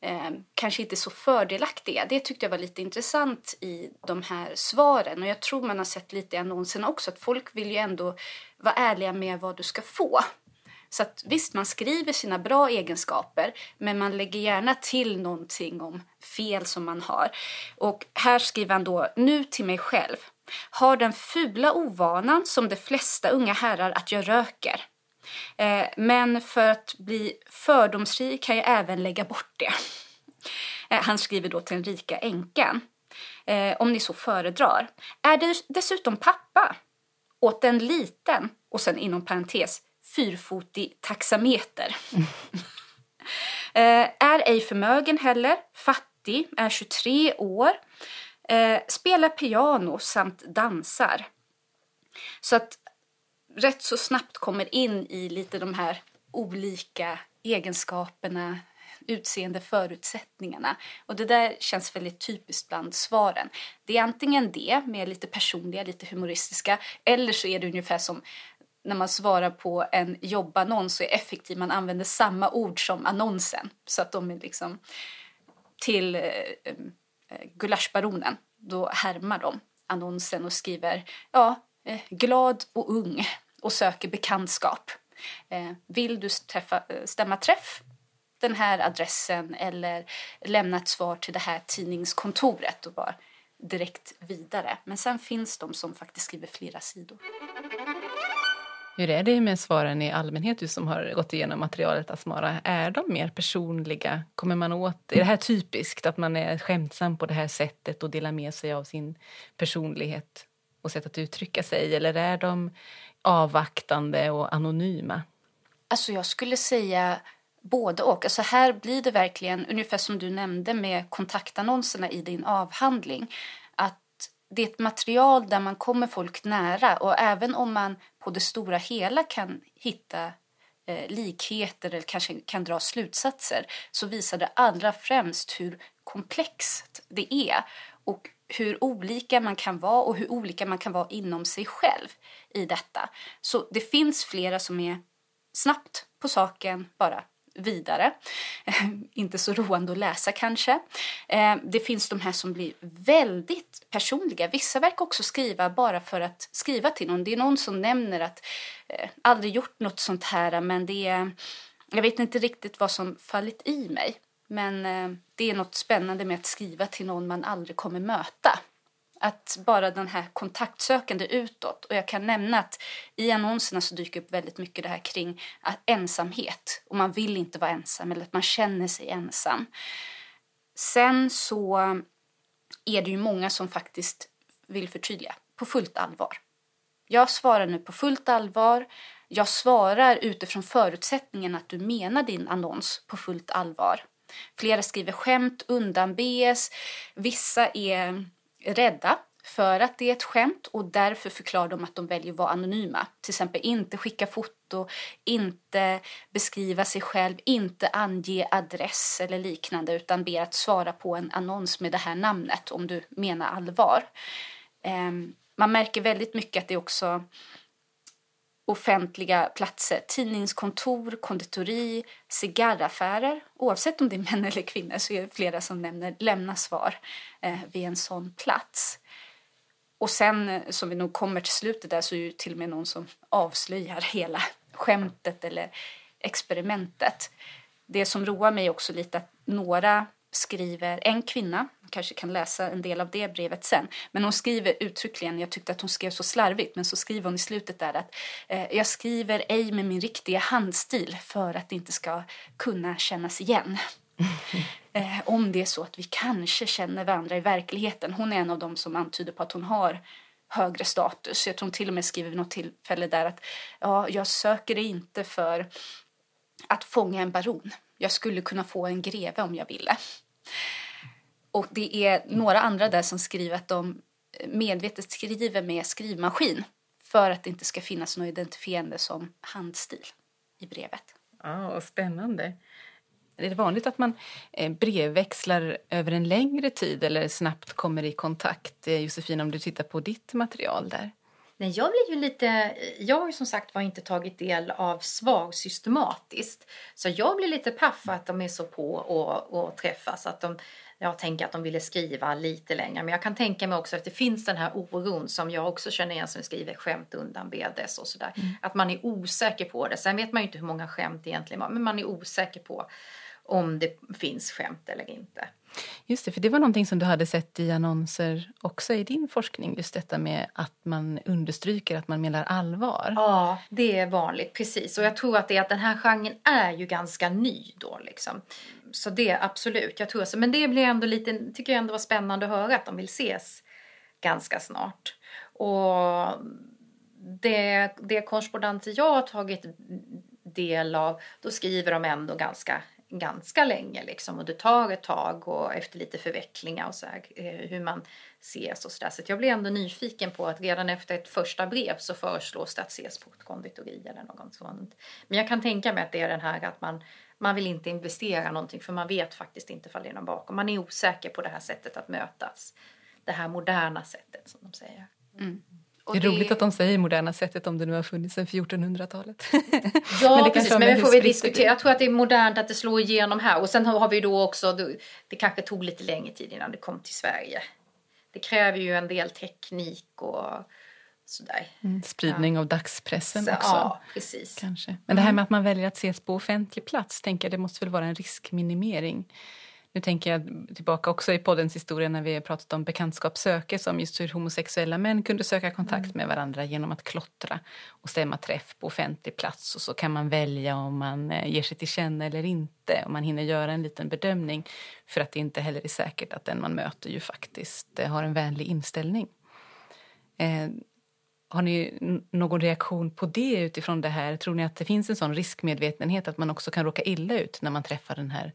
eh, kanske inte är så fördelaktiga. Det tyckte jag var lite intressant i de här svaren. Och jag tror man har sett lite i annonserna också att folk vill ju ändå vara ärliga med vad du ska få. Så att visst, man skriver sina bra egenskaper men man lägger gärna till någonting om fel som man har. Och här skriver han då, nu till mig själv. Har den fula ovanan som de flesta unga herrar att jag röker. Eh, men för att bli fördomsfri kan jag även lägga bort det. Eh, han skriver då till den rika änkan. Eh, om ni så föredrar. Är det dessutom pappa åt en liten, och sen inom parentes, fyrfotig taxameter. Mm. är ej förmögen heller, fattig, är 23 år, spelar piano samt dansar. Så att rätt så snabbt kommer in i lite de här olika egenskaperna, utseende förutsättningarna. Och det där känns väldigt typiskt bland svaren. Det är antingen det, med lite personliga, lite humoristiska, eller så är det ungefär som när man svarar på en jobbannons så är effektiv. Man använder samma ord som annonsen. Så att de är liksom till eh, eh, Gulaschbaronen. Då härmar de annonsen och skriver ja, eh, glad och ung och söker bekantskap. Eh, vill du träffa, eh, stämma träff den här adressen eller lämna ett svar till det här tidningskontoret och bara direkt vidare. Men sen finns de som faktiskt skriver flera sidor. Hur är det med svaren i allmänhet, du som har gått igenom materialet Asmara? Är de mer personliga? Kommer man åt, är det här typiskt, att man är skämtsam på det här sättet och delar med sig av sin personlighet och sätt att uttrycka sig? Eller är de avvaktande och anonyma? Alltså jag skulle säga både och. Alltså här blir det verkligen, ungefär som du nämnde med kontaktannonserna i din avhandling, att det är ett material där man kommer folk nära och även om man på det stora hela kan hitta eh, likheter eller kanske kan dra slutsatser så visar det allra främst hur komplext det är och hur olika man kan vara och hur olika man kan vara inom sig själv i detta. Så det finns flera som är snabbt på saken, bara vidare. Inte så roande att läsa kanske. Eh, det finns de här som blir väldigt personliga. Vissa verkar också skriva bara för att skriva till någon. Det är någon som nämner att eh, aldrig gjort något sånt här men det är, jag vet inte riktigt vad som fallit i mig. Men eh, det är något spännande med att skriva till någon man aldrig kommer möta att bara den här kontaktsökande utåt. Och jag kan nämna att i annonserna så dyker upp väldigt mycket det här kring ah, ensamhet. Och man vill inte vara ensam eller att man känner sig ensam. Sen så eh, är det ju många som faktiskt vill förtydliga på fullt allvar. Jag svarar nu på fullt allvar. Jag svarar utifrån förutsättningen att du menar din annons på fullt allvar. Flera skriver skämt, undanbes. Vissa är rädda för att det är ett skämt och därför förklarar de att de väljer att vara anonyma. Till exempel inte skicka foto, inte beskriva sig själv, inte ange adress eller liknande utan ber att svara på en annons med det här namnet om du menar allvar. Ehm, man märker väldigt mycket att det är också offentliga platser, tidningskontor, konditori, cigarraffärer. Oavsett om det är män eller kvinnor så är det flera som nämner lämna svar eh, vid en sån plats. Och sen, eh, som vi nog kommer till slutet där, så är det till och med någon som avslöjar hela skämtet eller experimentet. Det som roar mig också lite att några skriver, en kvinna, kanske kan läsa en del av det brevet sen, men hon skriver uttryckligen, jag tyckte att hon skrev så slarvigt, men så skriver hon i slutet där att eh, jag skriver ej med min riktiga handstil för att det inte ska kunna kännas igen. eh, om det är så att vi kanske känner varandra i verkligheten. Hon är en av dem som antyder på att hon har högre status. Jag tror hon till och med skriver vid något tillfälle där att ja, jag söker det inte för att fånga en baron. Jag skulle kunna få en greve om jag ville. Och det är några andra där som skriver att de medvetet skriver med skrivmaskin för att det inte ska finnas något identifierande som handstil i brevet. Ja, spännande. Är det vanligt att man eh, brevväxlar över en längre tid eller snabbt kommer i kontakt? Eh, Josefin, om du tittar på ditt material där. Nej, jag blir ju lite... Jag har ju som sagt var inte tagit del av svar systematiskt. Så jag blir lite paff att de är så på och, och träffas. Att de, jag tänker att de ville skriva lite längre. Men jag kan tänka mig också att det finns den här oron som jag också känner igen som skriver skämt undan BDS och sådär. Mm. Att man är osäker på det. Sen vet man ju inte hur många skämt egentligen var. Men man är osäker på om det finns skämt eller inte. Just det, för det var någonting som du hade sett i annonser också i din forskning, just detta med att man understryker att man menar allvar. Ja, det är vanligt, precis. Och jag tror att det är att den här genren är ju ganska ny då liksom. Så det absolut, jag tror så. Men det blir ändå lite, tycker jag ändå var spännande att höra att de vill ses ganska snart. Och det, det korrespondenter jag har tagit del av, då skriver de ändå ganska ganska länge liksom och det tar ett tag och efter lite förvecklingar och så här, eh, hur man ses och sådär. Så, så jag blir ändå nyfiken på att redan efter ett första brev så föreslås det att ses på ett konditori eller något sånt. Men jag kan tänka mig att det är den här att man, man vill inte investera någonting för man vet faktiskt inte ifall det är någon bakom. Man är osäker på det här sättet att mötas. Det här moderna sättet som de säger. Mm det är det... roligt att de säger moderna sättet om det nu har funnits sedan 1400-talet. Ja, men precis. Men det får vi diskutera. Jag tror att det är modernt att det slår igenom här. Och sen har vi då också, det kanske tog lite längre tid innan det kom till Sverige. Det kräver ju en del teknik och sådär. Mm, spridning ja. av dagspressen Så, också. Ja, precis. Kanske. Men det här med att man väljer att ses på offentlig plats, tänker jag, det måste väl vara en riskminimering. Nu tänker jag tillbaka också i poddens historia när vi har pratat om bekantskapssöke som just hur homosexuella män kunde söka kontakt mm. med varandra genom att klottra och stämma träff på offentlig plats och så kan man välja om man eh, ger sig till känna eller inte och man hinner göra en liten bedömning för att det inte heller är säkert att den man möter ju faktiskt eh, har en vänlig inställning. Eh, har ni någon reaktion på det utifrån det här? Tror ni att det finns en sån riskmedvetenhet att man också kan råka illa ut när man träffar den här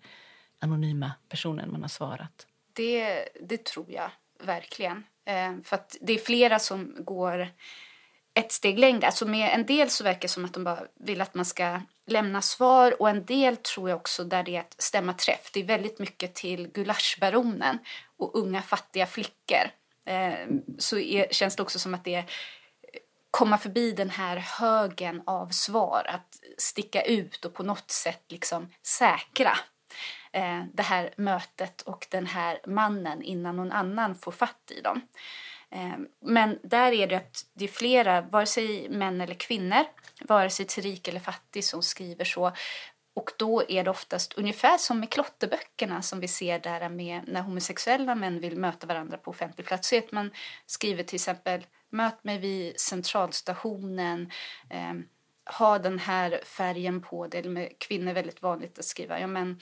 anonyma personen man har svarat? Det, det tror jag verkligen. Eh, för att det är flera som går ett steg längre. Alltså med en del så verkar det som att de bara vill att man ska lämna svar och en del tror jag också där det är att stämma träff. Det är väldigt mycket till gulaschbaronen och unga fattiga flickor. Eh, så är, känns det också som att det är komma förbi den här högen av svar, att sticka ut och på något sätt liksom säkra eh, det här mötet och den här mannen innan någon annan får fatt i dem. Eh, men där är det att det är flera, vare sig män eller kvinnor, vare sig till rik eller fattig som skriver så. Och då är det oftast ungefär som med klotterböckerna som vi ser där med när homosexuella män vill möta varandra på offentlig plats. Så att man skriver till exempel möt mig vid centralstationen, eh, ha den här färgen på dig. Med kvinnor är väldigt vanligt att skriva ja, men,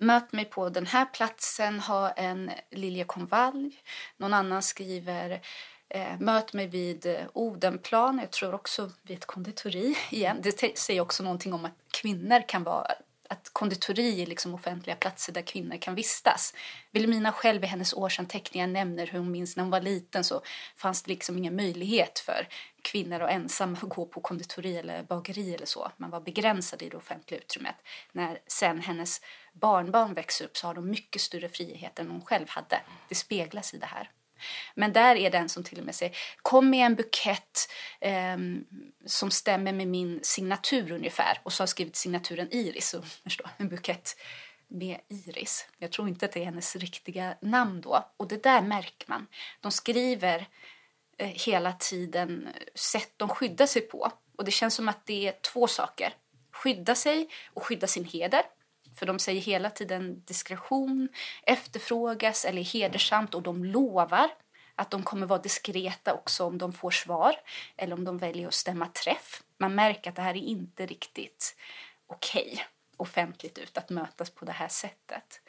möt mig på den här platsen, ha en liljekonvalj. Någon annan skriver eh, möt mig vid eh, Odenplan, jag tror också vid ett konditori igen. Det säger också någonting om att kvinnor kan vara att konditori är liksom offentliga platser där kvinnor kan vistas. Wilhelmina själv i hennes årsanteckningar nämner hur hon minns när hon var liten så fanns det liksom ingen möjlighet för kvinnor och ensamma att gå på konditori eller bageri eller så. Man var begränsad i det offentliga utrymmet. När sen hennes barnbarn växer upp så har de mycket större frihet än hon själv hade. Det speglas i det här. Men där är den som till och med säger kom med en bukett eh, som stämmer med min signatur ungefär. Och så har skrivit signaturen Iris, så, en bukett med Iris. Jag tror inte att det är hennes riktiga namn då. Och det där märker man. De skriver eh, hela tiden eh, sätt de skyddar sig på. Och det känns som att det är två saker. Skydda sig och skydda sin heder. För de säger hela tiden diskretion efterfrågas eller hedersamt och de lovar att de kommer vara diskreta också om de får svar eller om de väljer att stämma träff. Man märker att det här är inte riktigt okej okay, offentligt ut att mötas på det här sättet.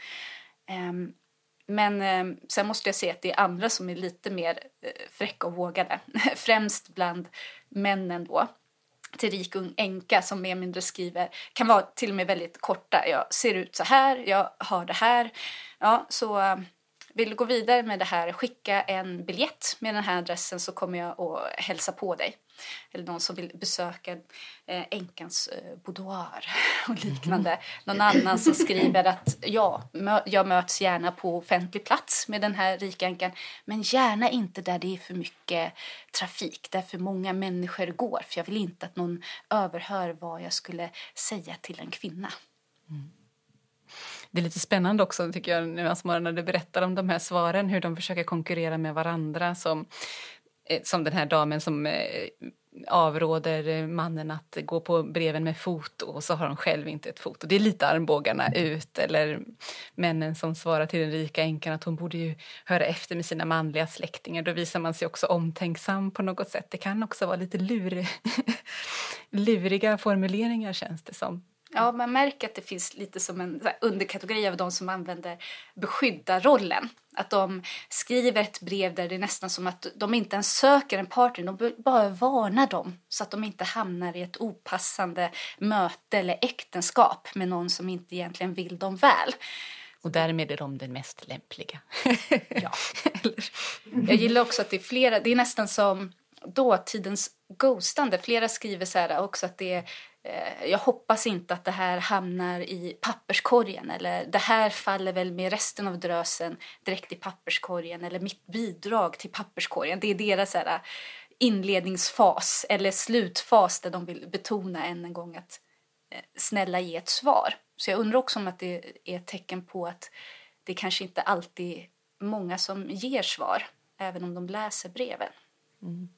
Um, men eh, sen måste jag säga att det är andra som är lite mer eh, fräcka och vågade. Främst bland männen då till rik ung änka som mer eller mindre skriver kan vara till och med väldigt korta. Jag ser ut så här, jag har det här. Ja, så eh, vill du gå vidare med det här, skicka en biljett med den här adressen så kommer jag att hälsa på dig. Eller någon som vill besöka eh, änkans eh, boudoir och liknande. Någon annan som skriver att ja, jag möts gärna på offentlig plats med den här rika änkan. Men gärna inte där det är för mycket trafik, där för många människor går. För jag vill inte att någon överhör vad jag skulle säga till en kvinna. Mm. Det är lite spännande också tycker jag när du berättar om de här svaren, hur de försöker konkurrera med varandra. Som, Eh, som den här damen som eh, avråder eh, mannen att gå på breven med foto och så har hon själv inte ett foto. Det är lite armbågarna ut. Eller männen som svarar till den rika änkan att hon borde ju höra efter med sina manliga släktingar. Då visar man sig också omtänksam på något sätt. Det kan också vara lite lur, luriga formuleringar känns det som. Ja, man märker att det finns lite som en underkategori av de som använder beskyddarrollen. Att de skriver ett brev där det är nästan som att de inte ens söker en partner, de bara varnar dem så att de inte hamnar i ett opassande möte eller äktenskap med någon som inte egentligen vill dem väl. Och därmed är de den mest lämpliga. ja. Jag gillar också att det är flera, det är nästan som dåtidens ghostande. Flera skriver så här också att det är Eh, jag hoppas inte att det här hamnar i papperskorgen eller det här faller väl med resten av drösen direkt i papperskorgen eller mitt bidrag till papperskorgen. Det är deras här, eh, inledningsfas eller slutfas där de vill betona än en gång att eh, snälla ge ett svar. Så jag undrar också om att det är ett tecken på att det kanske inte alltid är många som ger svar även om de läser breven. Mm.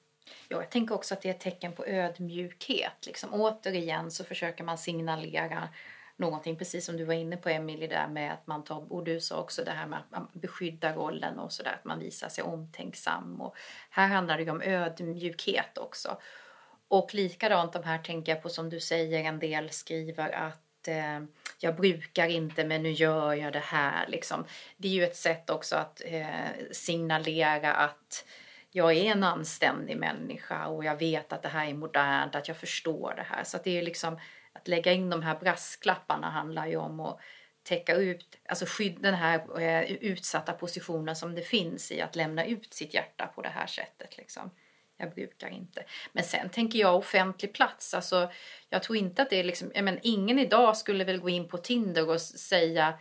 Jag tänker också att det är ett tecken på ödmjukhet. Liksom, återigen så försöker man signalera någonting, precis som du var inne på Emelie där med att man tar, och du sa också det här med att beskydda rollen och sådär, att man visar sig omtänksam. Och här handlar det ju om ödmjukhet också. Och likadant de här tänker jag på som du säger, en del skriver att eh, jag brukar inte men nu gör jag det här. Liksom. Det är ju ett sätt också att eh, signalera att jag är en anständig människa och jag vet att det här är modernt, att jag förstår det här. Så att det är liksom att lägga in de här brasklapparna handlar ju om att täcka ut, alltså skydda den här eh, utsatta positionen som det finns i att lämna ut sitt hjärta på det här sättet. Liksom. Jag brukar inte. Men sen tänker jag offentlig plats. Alltså, jag tror inte att det är liksom, jag men, ingen idag skulle väl gå in på Tinder och säga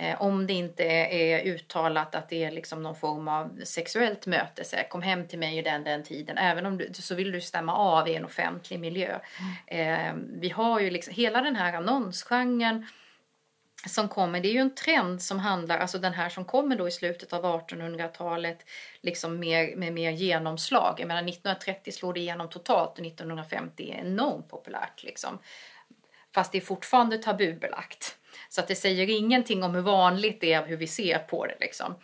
Eh, om det inte är uttalat att det är liksom någon form av sexuellt möte, så kom hem till mig i den, den tiden. Även om du, så vill du stämma av i en offentlig miljö. Mm. Eh, vi har ju liksom hela den här annonsgenren som kommer, det är ju en trend som handlar, alltså den här som kommer då i slutet av 1800-talet liksom mer, med mer genomslag. Jag menar 1930 slår det igenom totalt och 1950 är enormt populärt liksom. Fast det är fortfarande tabubelagt. Så att det säger ingenting om hur vanligt det är, hur vi ser på det liksom.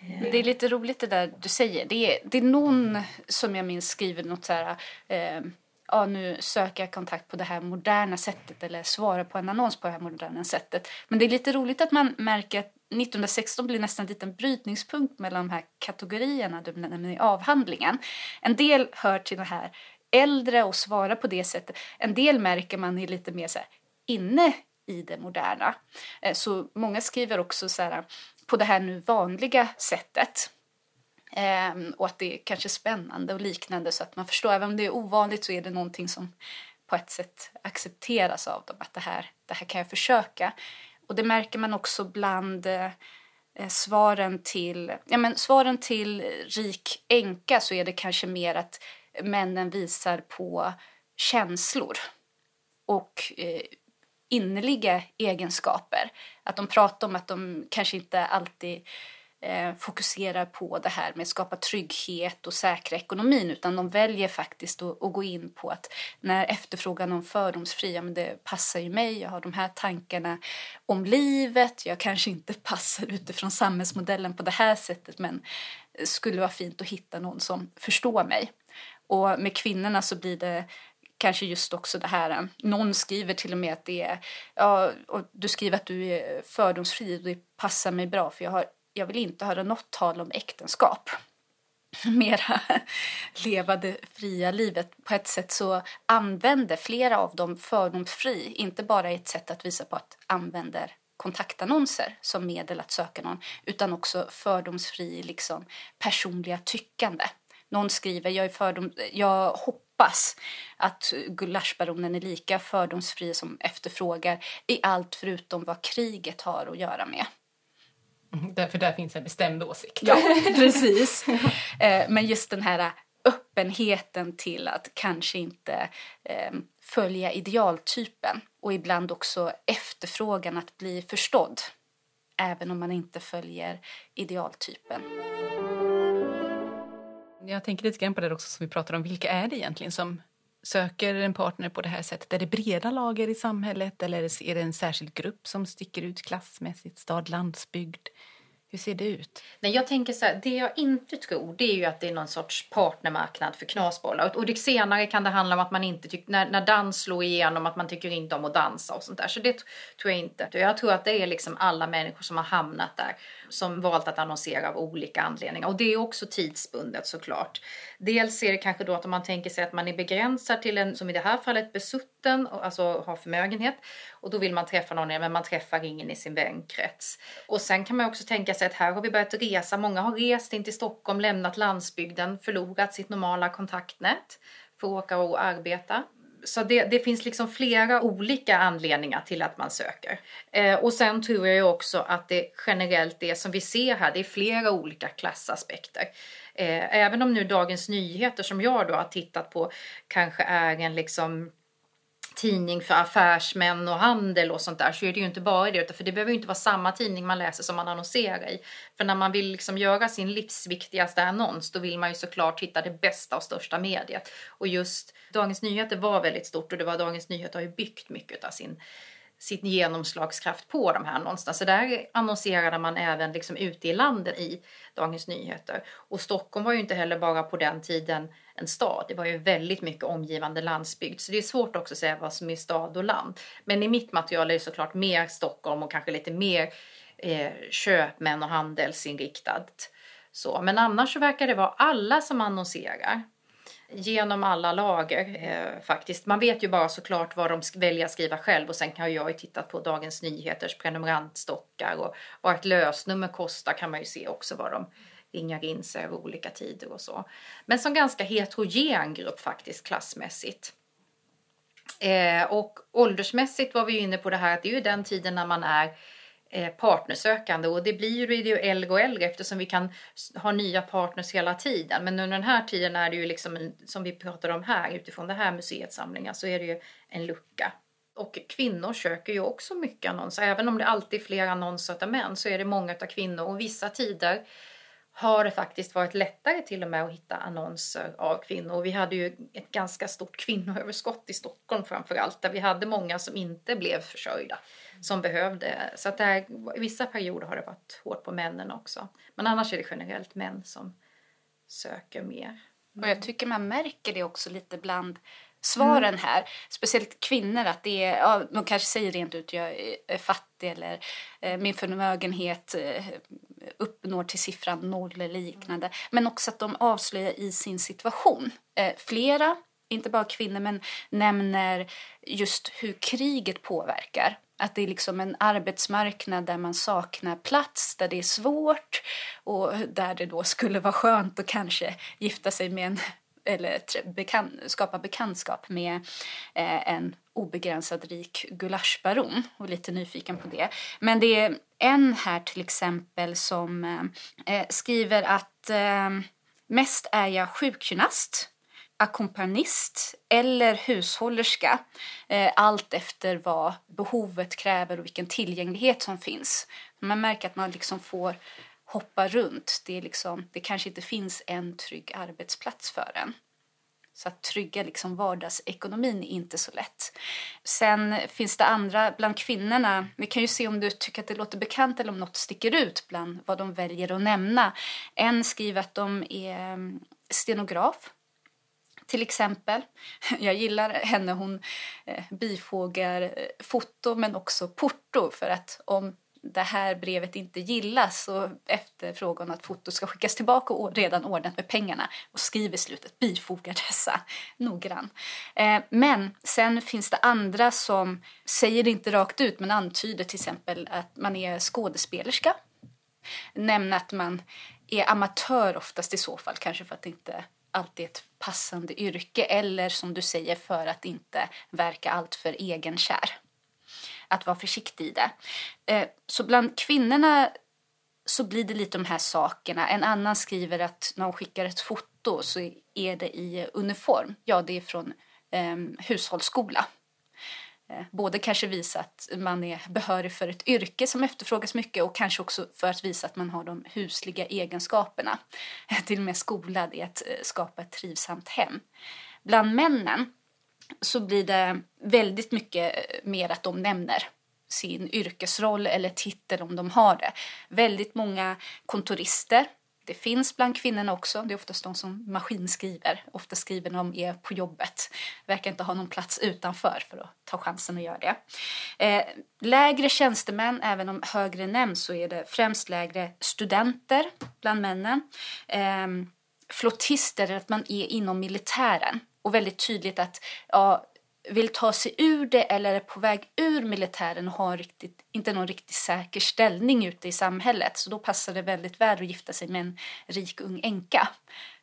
Det är lite roligt det där du säger. Det är, det är någon som jag minns skriver något så här, eh, ja nu söker jag kontakt på det här moderna sättet eller svarar på en annons på det här moderna sättet. Men det är lite roligt att man märker att 1916 blir nästan en liten brytningspunkt mellan de här kategorierna du nämner i avhandlingen. En del hör till det här äldre och svarar på det sättet. En del märker man är lite mer så här, inne i det moderna. Eh, så många skriver också så här, på det här nu vanliga sättet. Ehm, och att det är kanske spännande och liknande så att man förstår, även om det är ovanligt så är det någonting som på ett sätt accepteras av dem, att det här, det här kan jag försöka. Och det märker man också bland eh, eh, svaren till, ja men svaren till rik änka så är det kanske mer att männen visar på känslor och eh, innerliga egenskaper. Att de pratar om att de kanske inte alltid eh, fokuserar på det här med att skapa trygghet och säkra ekonomin utan de väljer faktiskt att, att gå in på att när efterfrågan om fördomsfria, men det passar ju mig, jag har de här tankarna om livet, jag kanske inte passar utifrån samhällsmodellen på det här sättet men skulle vara fint att hitta någon som förstår mig. Och med kvinnorna så blir det kanske just också det här, eh, någon skriver till och med att det är, ja, och du skriver att du är fördomsfri och det passar mig bra för jag, har, jag vill inte höra något tal om äktenskap. Mera leva det fria livet. På ett sätt så använder flera av dem fördomsfri, inte bara ett sätt att visa på att använder kontaktannonser som medel att söka någon utan också fördomsfri liksom, personliga tyckande. Någon skriver jag, är fördom, jag hoppas att gulaschbaronen är lika fördomsfri som efterfrågar i allt förutom vad kriget har att göra med. Mm, därför där finns en bestämd åsikt. Ja, precis. Eh, men just den här öppenheten till att kanske inte eh, följa idealtypen och ibland också efterfrågan att bli förstådd även om man inte följer idealtypen. Jag tänker lite grann på det också som vi pratade om. Vilka är det egentligen som söker en partner på det här sättet? Är det breda lager i samhället eller är det en särskild grupp som sticker ut klassmässigt? Stad, landsbygd? Hur ser det ut? Nej, jag tänker så här, det jag inte tror det är ju att det är någon sorts partnermarknad för knasbollar. Och det senare kan det handla om att man inte tycker, när, när dans slår igenom, att man tycker inte om att dansa och sånt där. Så det tror jag inte. Jag tror att det är liksom alla människor som har hamnat där som valt att annonsera av olika anledningar. Och det är också tidsbundet såklart. Dels är det kanske då att om man tänker sig att man är begränsad till en, som i det här fallet, besutten, alltså har förmögenhet. Och då vill man träffa någon, men man träffar ingen i sin vänkrets. Och sen kan man också tänka sig att här har vi börjat resa. Många har rest in till Stockholm, lämnat landsbygden, förlorat sitt normala kontaktnät för att åka och arbeta så det, det, finns liksom flera olika anledningar till att man söker. Eh, och sen tror jag också att det generellt det som vi ser här, det är flera olika klassaspekter. Eh, även om nu Dagens Nyheter som jag då har tittat på kanske är en liksom tidning för affärsmän och handel och sånt där så är det ju inte bara det, för det behöver ju inte vara samma tidning man läser som man annonserar i. För när man vill liksom göra sin livsviktigaste annons då vill man ju såklart hitta det bästa och största mediet. Och just Dagens Nyheter var väldigt stort och det var Dagens Nyheter har ju byggt mycket av sin sin genomslagskraft på de här annonserna. Så där annonserade man även liksom ute i landet i Dagens Nyheter. Och Stockholm var ju inte heller bara på den tiden en stad. Det var ju väldigt mycket omgivande landsbygd. Så det är svårt också att säga vad som är stad och land. Men i mitt material är det såklart mer Stockholm och kanske lite mer eh, köpmän och handelsinriktat. Så. Men annars så verkar det vara alla som annonserar genom alla lager eh, faktiskt. Man vet ju bara såklart vad de väljer att skriva själv och sen kan jag ju titta på Dagens Nyheters prenumerantstockar och vad ett lösnummer kostar kan man ju se också vad de ringar in sig över olika tider och så. Men som ganska heterogen grupp faktiskt klassmässigt. Eh, och åldersmässigt var vi ju inne på det här att det är ju den tiden när man är Eh, Eh, partnersökande och det blir ju äldre och äldre eftersom vi kan ha nya partners hela tiden. Men under den här tiden är det ju liksom, som vi pratar om här utifrån det här museets samlingar så är det ju en lucka. Och kvinnor söker ju också mycket annonser. Även om det alltid är fler annonser än män så är det många av kvinnor och vissa tider har det faktiskt varit lättare till och med att hitta annonser av kvinnor. Vi hade ju ett ganska stort kvinnoöverskott i Stockholm framför allt där vi hade många som inte blev försörjda som behövde. Så att där, i vissa perioder har det varit hårt på männen också. Men annars är det generellt män som söker mer. Och jag tycker man märker det också lite bland svaren mm. här. Speciellt kvinnor att det är, ja, de kanske säger rent ut jag är fattig eller eh, min förmögenhet eh, uppnår till siffran noll eller liknande. Men också att de avslöjar i sin situation. Eh, flera, inte bara kvinnor, men nämner just hur kriget påverkar. Att det är liksom en arbetsmarknad där man saknar plats, där det är svårt och där det då skulle vara skönt att kanske gifta sig med en eller bekan, skapa bekantskap med eh, en obegränsad rik gulaschbaron och lite nyfiken på det. Men det är en här till exempel som eh, eh, skriver att eh, mest är jag sjukgymnast ackompanist eller hushållerska eh, allt efter vad behovet kräver och vilken tillgänglighet som finns. Man märker att man liksom får hoppa runt. Det, är liksom, det kanske inte finns en trygg arbetsplats för en. Så att trygga liksom vardagsekonomin är inte så lätt. Sen finns det andra bland kvinnorna. Vi kan ju se om du tycker att det låter bekant eller om något sticker ut bland vad de väljer att nämna. En skriver att de är mm, stenograf till exempel. Jag gillar henne, hon eh, bifogar eh, foto men också porto för att om det här brevet inte gillas och efterfrågar att fotot ska skickas tillbaka och redan ordnat med pengarna och skriver i slutet bifoga dessa noggrann. Eh, men sen finns det andra som säger det inte rakt ut men antyder till exempel att man är skådespelerska. Nämna att man är amatör oftast i så fall, kanske för att det inte alltid är ett passande yrke eller som du säger för att inte verka alltför egenkär. Att vara försiktig i det. Eh, så bland kvinnorna så blir det lite de här sakerna. En annan skriver att när hon skickar ett foto så är det i uniform. Ja, det är från eh, hushållsskola. Eh, både kanske visa att man är behörig för ett yrke som efterfrågas mycket och kanske också för att visa att man har de husliga egenskaperna. Till och med skolad i att eh, skapa ett trivsamt hem. Bland männen så blir det väldigt mycket eh, mer att de nämner sin yrkesroll eller titel om de har det. Väldigt många kontorister det finns bland kvinnorna också. Det är oftast de som maskinskriver. Ofta skriver när de är på jobbet. Verkar inte ha någon plats utanför för att ta chansen att göra det. Eh, lägre tjänstemän, även om högre nämns, så är det främst lägre studenter bland männen. Eh, flottister, att man är inom militären. Och väldigt tydligt att ja, vill ta sig ur det eller är på väg ur militären och har riktigt, inte någon riktigt säker ställning ute i samhället. Så då passar det väldigt väl att gifta sig med en rik ung änka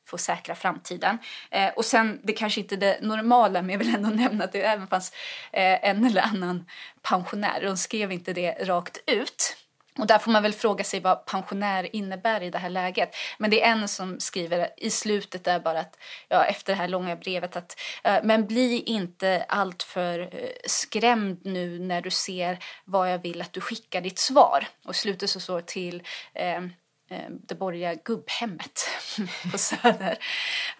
för att säkra framtiden. Eh, och sen, det kanske inte är det normala, men jag vill ändå nämna att det även fanns eh, en eller annan pensionär. De skrev inte det rakt ut. Och där får man väl fråga sig vad pensionär innebär i det här läget. Men det är en som skriver i slutet där bara att, ja, efter det här långa brevet att eh, men bli inte alltför eh, skrämd nu när du ser vad jag vill att du skickar ditt svar. Och i slutet så står till eh, eh, det borgerliga gubbhemmet på Söder.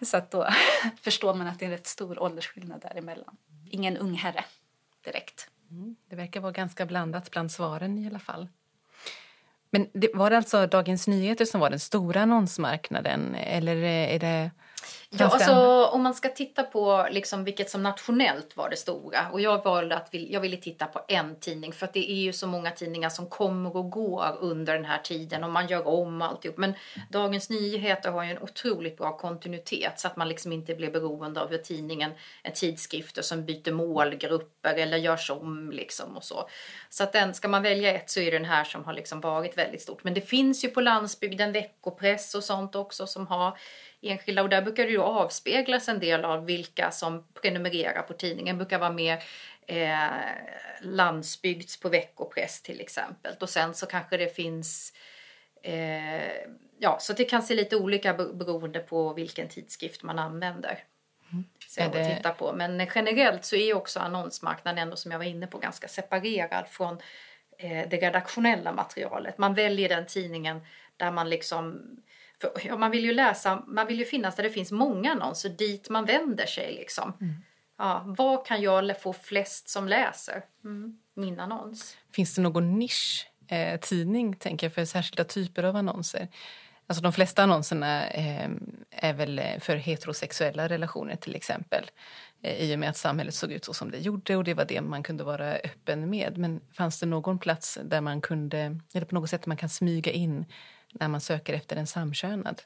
Så att då förstår man att det är en rätt stor åldersskillnad däremellan. Ingen ung herre direkt. Mm. Det verkar vara ganska blandat bland svaren i alla fall. Men det, var det alltså Dagens Nyheter som var den stora annonsmarknaden eller är det Ja, alltså, om man ska titta på liksom vilket som nationellt var det stora och jag valde att jag ville titta på en tidning för att det är ju så många tidningar som kommer och går under den här tiden och man gör om alltihop. Men Dagens Nyheter har ju en otroligt bra kontinuitet så att man liksom inte blir beroende av hur tidningen, en tidskrift som byter målgrupper eller görs om liksom och så. Så att den, ska man välja ett så är det den här som har liksom varit väldigt stort. Men det finns ju på landsbygden veckopress och sånt också som har enskilda och där brukar det ju avspeglas en del av vilka som prenumererar på tidningen. Det brukar vara mer eh, landsbygds på veckopress till exempel. Och sen så kanske det finns eh, ja, så det kan se lite olika beroende på vilken tidskrift man använder. Mm. Så det... titta på. Men generellt så är också annonsmarknaden ändå som jag var inne på ganska separerad från eh, det redaktionella materialet. Man väljer den tidningen där man liksom för, man vill ju läsa, man vill ju finnas där det finns många annonser dit man vänder sig liksom. Mm. Ja, vad kan jag få flest som läser? Mm. Min annons. Finns det någon nisch eh, tidning tänker jag, för särskilda typer av annonser? Alltså de flesta annonserna eh, är väl för heterosexuella relationer till exempel. Eh, I och med att samhället såg ut så som det gjorde och det var det man kunde vara öppen med. Men fanns det någon plats där man kunde, eller på något sätt man kan smyga in när man söker efter en samkönad?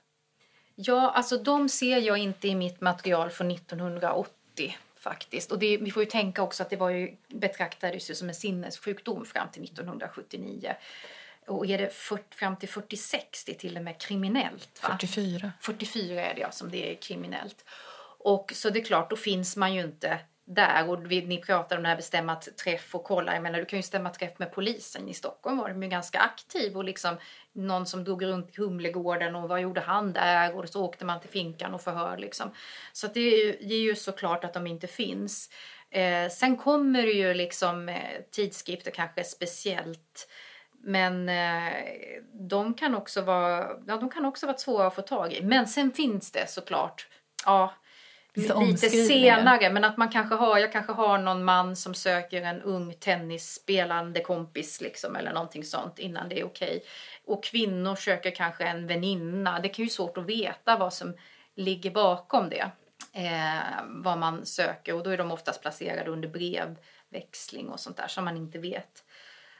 Ja, alltså de ser jag inte i mitt material från 1980 faktiskt. Och det, vi får ju tänka också att det var ju, betraktades ju som en sinnessjukdom fram till 1979. Och är det för, fram till 46, det är till och med kriminellt. Va? 44. 44 är det ja, som det är kriminellt. Och så det är klart, då finns man ju inte där och vi, ni pratar om det här bestämma träff och kolla. Jag menar, du kan ju stämma träff med polisen. I Stockholm var de ju ganska aktiv och liksom någon som drog runt i Humlegården och vad gjorde han där? Och så åkte man till finkan och förhör liksom. Så det är, ju, det är ju såklart att de inte finns. Eh, sen kommer det ju liksom eh, tidskrifter kanske speciellt men eh, de kan också vara, ja, de kan också vara svåra att få tag i. Men sen finns det såklart, ja, lite senare. Men att man kanske har, jag kanske har någon man som söker en ung tennisspelande kompis liksom eller någonting sånt innan det är okej. Okay. Och kvinnor söker kanske en väninna. Det kan ju svårt att veta vad som ligger bakom det. Eh, vad man söker och då är de oftast placerade under brevväxling och sånt där som man inte vet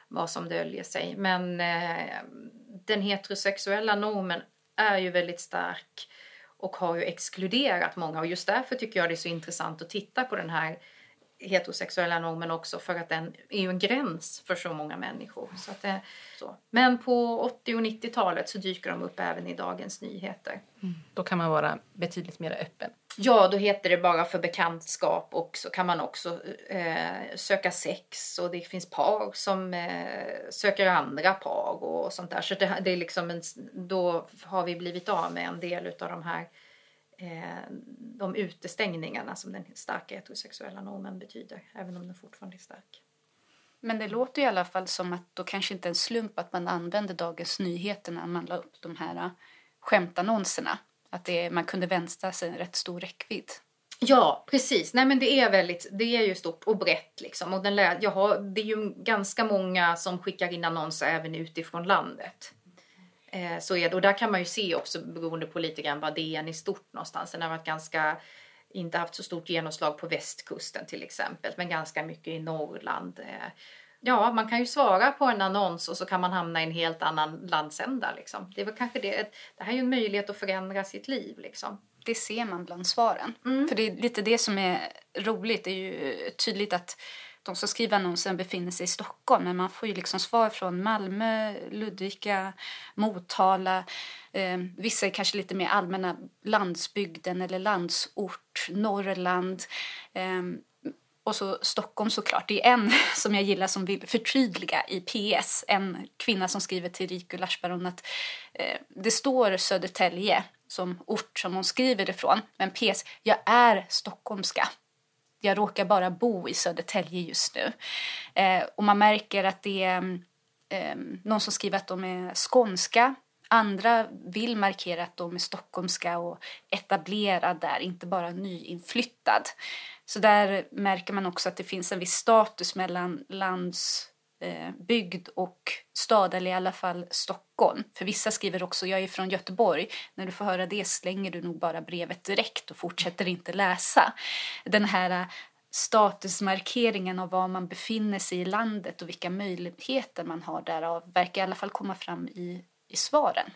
vad som döljer sig. Men eh, den heterosexuella normen är ju väldigt stark och har ju exkluderat många och just därför tycker jag det är så intressant att titta på den här heterosexuella normen också för att den är ju en gräns för så många människor. Så att det, så. Men på 80 och 90-talet så dyker de upp även i Dagens Nyheter. Mm. Då kan man vara betydligt mer öppen. Ja, då heter det bara för bekantskap och så kan man också eh, söka sex och det finns par som eh, söker andra par och sånt där. Så det, det är liksom en, då har vi blivit av med en del av de här eh, de utestängningarna som den starka heterosexuella normen betyder, även om den fortfarande är stark. Men det låter i alla fall som att då kanske inte en slump att man använde Dagens Nyheter när man la upp de här eh, skämtannonserna. Att det, man kunde vänta sig en rätt stor räckvidd. Ja, precis. Nej, men det är väldigt, det är ju stort och brett liksom. Och den lä- jag har, det är ju ganska många som skickar in annonser även utifrån landet. Eh, så är det. Och där kan man ju se också beroende på lite grann vad DN är stort någonstans. Den har varit ganska, inte haft så stort genomslag på västkusten till exempel, men ganska mycket i Norrland. Eh, ja, man kan ju svara på en annons och så kan man hamna i en helt annan landsända liksom. Det är kanske det, det här är ju en möjlighet att förändra sitt liv liksom. Det ser man bland svaren. Mm. För det är lite det som är roligt. Det är ju tydligt att de som skriver annonsen befinner sig i Stockholm men man får ju liksom svar från Malmö, Ludvika, Motala. Eh, vissa är kanske lite mer allmänna landsbygden eller landsort, Norrland. Eh, och så Stockholm såklart. Det är en som jag gillar som vill förtydliga i PS. En kvinna som skriver till Riku Larsbaron att eh, det står Södertälje som ort som hon skriver ifrån. Men PS, jag är stockholmska jag råkar bara bo i Södertälje just nu. Eh, och man märker att det är eh, någon som skriver att de är skånska. Andra vill markera att de är stockholmska och etablerad där, inte bara nyinflyttad. Så där märker man också att det finns en viss status mellan landsbygd eh, och stad, eller i alla fall Stockholm. För vissa skriver också jag är från Göteborg. När du får höra det slänger du nog bara brevet direkt och fortsätter inte läsa. Den här eh, statusmarkeringen av var man befinner sig i landet och vilka möjligheter man har därav verkar i alla fall komma fram i, i svaren.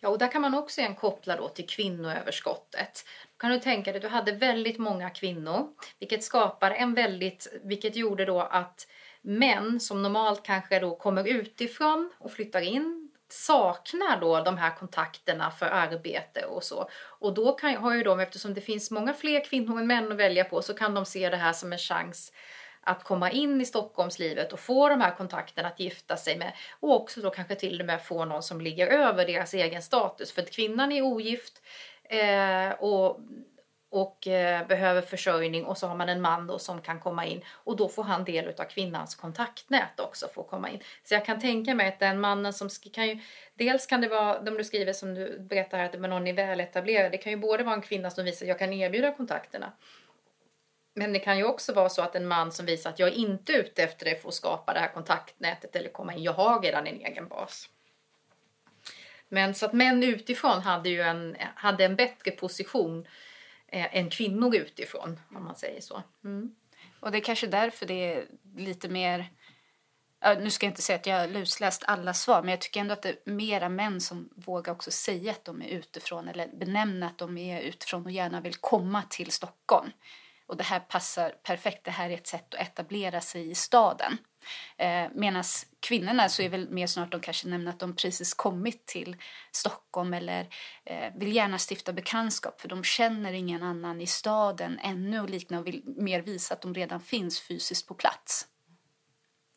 Ja, och där kan man också igen koppla då till kvinnoöverskottet. Kan du tänka dig, du hade väldigt många kvinnor, vilket skapar en väldigt, vilket gjorde då att män som normalt kanske då kommer utifrån och flyttar in saknar då de här kontakterna för arbete och så. Och då kan, har ju de, eftersom det finns många fler kvinnor än män att välja på, så kan de se det här som en chans att komma in i Stockholmslivet och få de här kontakterna att gifta sig med och också då kanske till och med få någon som ligger över deras egen status. För att kvinnan är ogift eh, och och eh, behöver försörjning och så har man en man då som kan komma in och då får han del av kvinnans kontaktnät också för att komma in. Så jag kan tänka mig att den mannen som kan ju, dels kan det vara, de du skriver som du berättar här, att någon är väletablerad, det kan ju både vara en kvinna som visar att jag kan erbjuda kontakterna men det kan ju också vara så att en man som visar att jag inte är ute efter det för att skapa det här kontaktnätet eller komma in, jag har redan en egen bas. Men så att män utifrån hade ju en, hade en bättre position Eh, än kvinnor utifrån, om man säger så. Mm. Och det är kanske därför det är lite mer... Nu ska jag inte säga att jag har lusläst alla svar, men jag tycker ändå att det är mera män som vågar också säga att de är utifrån eller benämna att de är utifrån och gärna vill komma till Stockholm. Och det här passar perfekt. Det här är ett sätt att etablera sig i staden. Eh, Medan kvinnorna så är väl mer snart de kanske nämner att de precis kommit till Stockholm eller eh, vill gärna stifta bekantskap för de känner ingen annan i staden ännu och liknande och vill mer visa att de redan finns fysiskt på plats.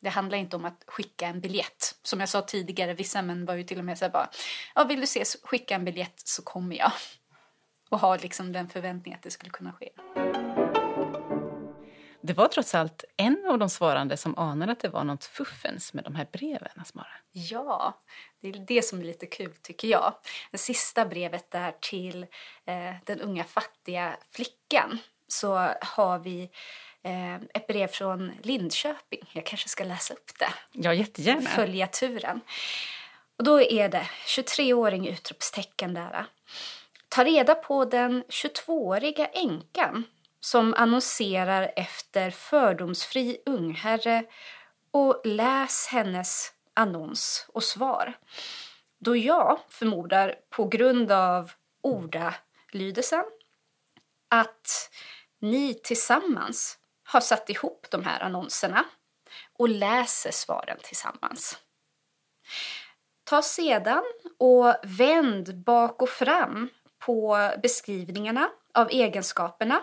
Det handlar inte om att skicka en biljett. Som jag sa tidigare, vissa män var ju till och med så här bara, ja vill du ses, skicka en biljett så kommer jag. Och ha liksom den förväntningen att det skulle kunna ske. Det var trots allt en av de svarande som anade att det var något fuffens med de här breven, Asmara. Ja, det är det som är lite kul tycker jag. Det sista brevet där till eh, den unga fattiga flickan så har vi eh, ett brev från Lindköping. Jag kanske ska läsa upp det. Ja, jättegärna. Följa turen. Och då är det 23-åring utropstecken där. Ta reda på den 22-åriga änkan som annonserar efter fördomsfri ungherre och läs hennes annons och svar. Då jag förmodar på grund av ordalydelsen att ni tillsammans har satt ihop de här annonserna och läser svaren tillsammans. Ta sedan och vänd bak och fram på beskrivningarna av egenskaperna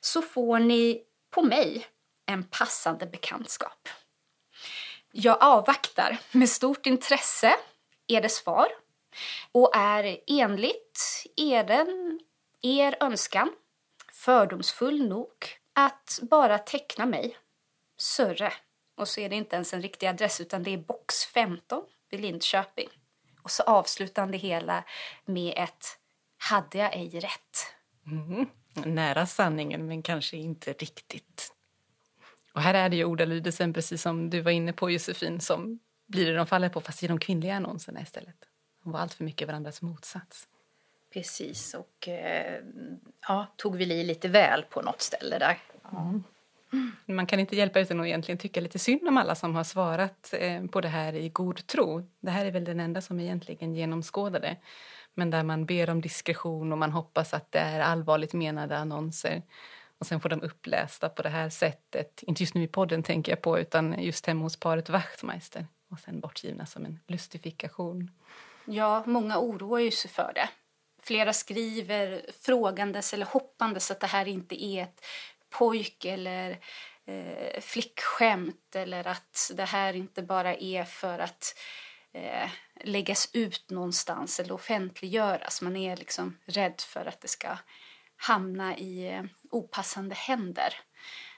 så får ni på mig en passande bekantskap. Jag avvaktar med stort intresse ert svar och är enligt er, er önskan fördomsfull nog att bara teckna mig, Sörre. Och så är det inte ens en riktig adress utan det är box 15 vid Lindköping. Och så avslutar han det hela med ett hade jag ej rätt? Mm. Nära sanningen, men kanske inte riktigt. Och här är det ju ordalydelsen, precis som du var inne på Josefin, som blir det de faller på, fast i de kvinnliga annonserna istället. De var allt för mycket varandras motsats. Precis, och eh, ja, tog väl i lite väl på något ställe där. Mm. Man kan inte hjälpa utan att egentligen tycka lite synd om alla som har svarat eh, på det här i god tro. Det här är väl den enda som egentligen genomskådade. Men där man ber om diskretion och man hoppas att det är allvarligt menade annonser. Och sen får de upplästa på det här sättet. Inte just nu i podden tänker jag på, utan just hemma hos paret Wachtmeister. Och sen bortgivna som en lustifikation. Ja, många oroar ju sig för det. Flera skriver frågandes eller hoppandes att det här inte är ett pojk eller eh, flickskämt eller att det här inte bara är för att eh, läggas ut någonstans eller offentliggöras. Man är liksom rädd för att det ska hamna i eh, opassande händer.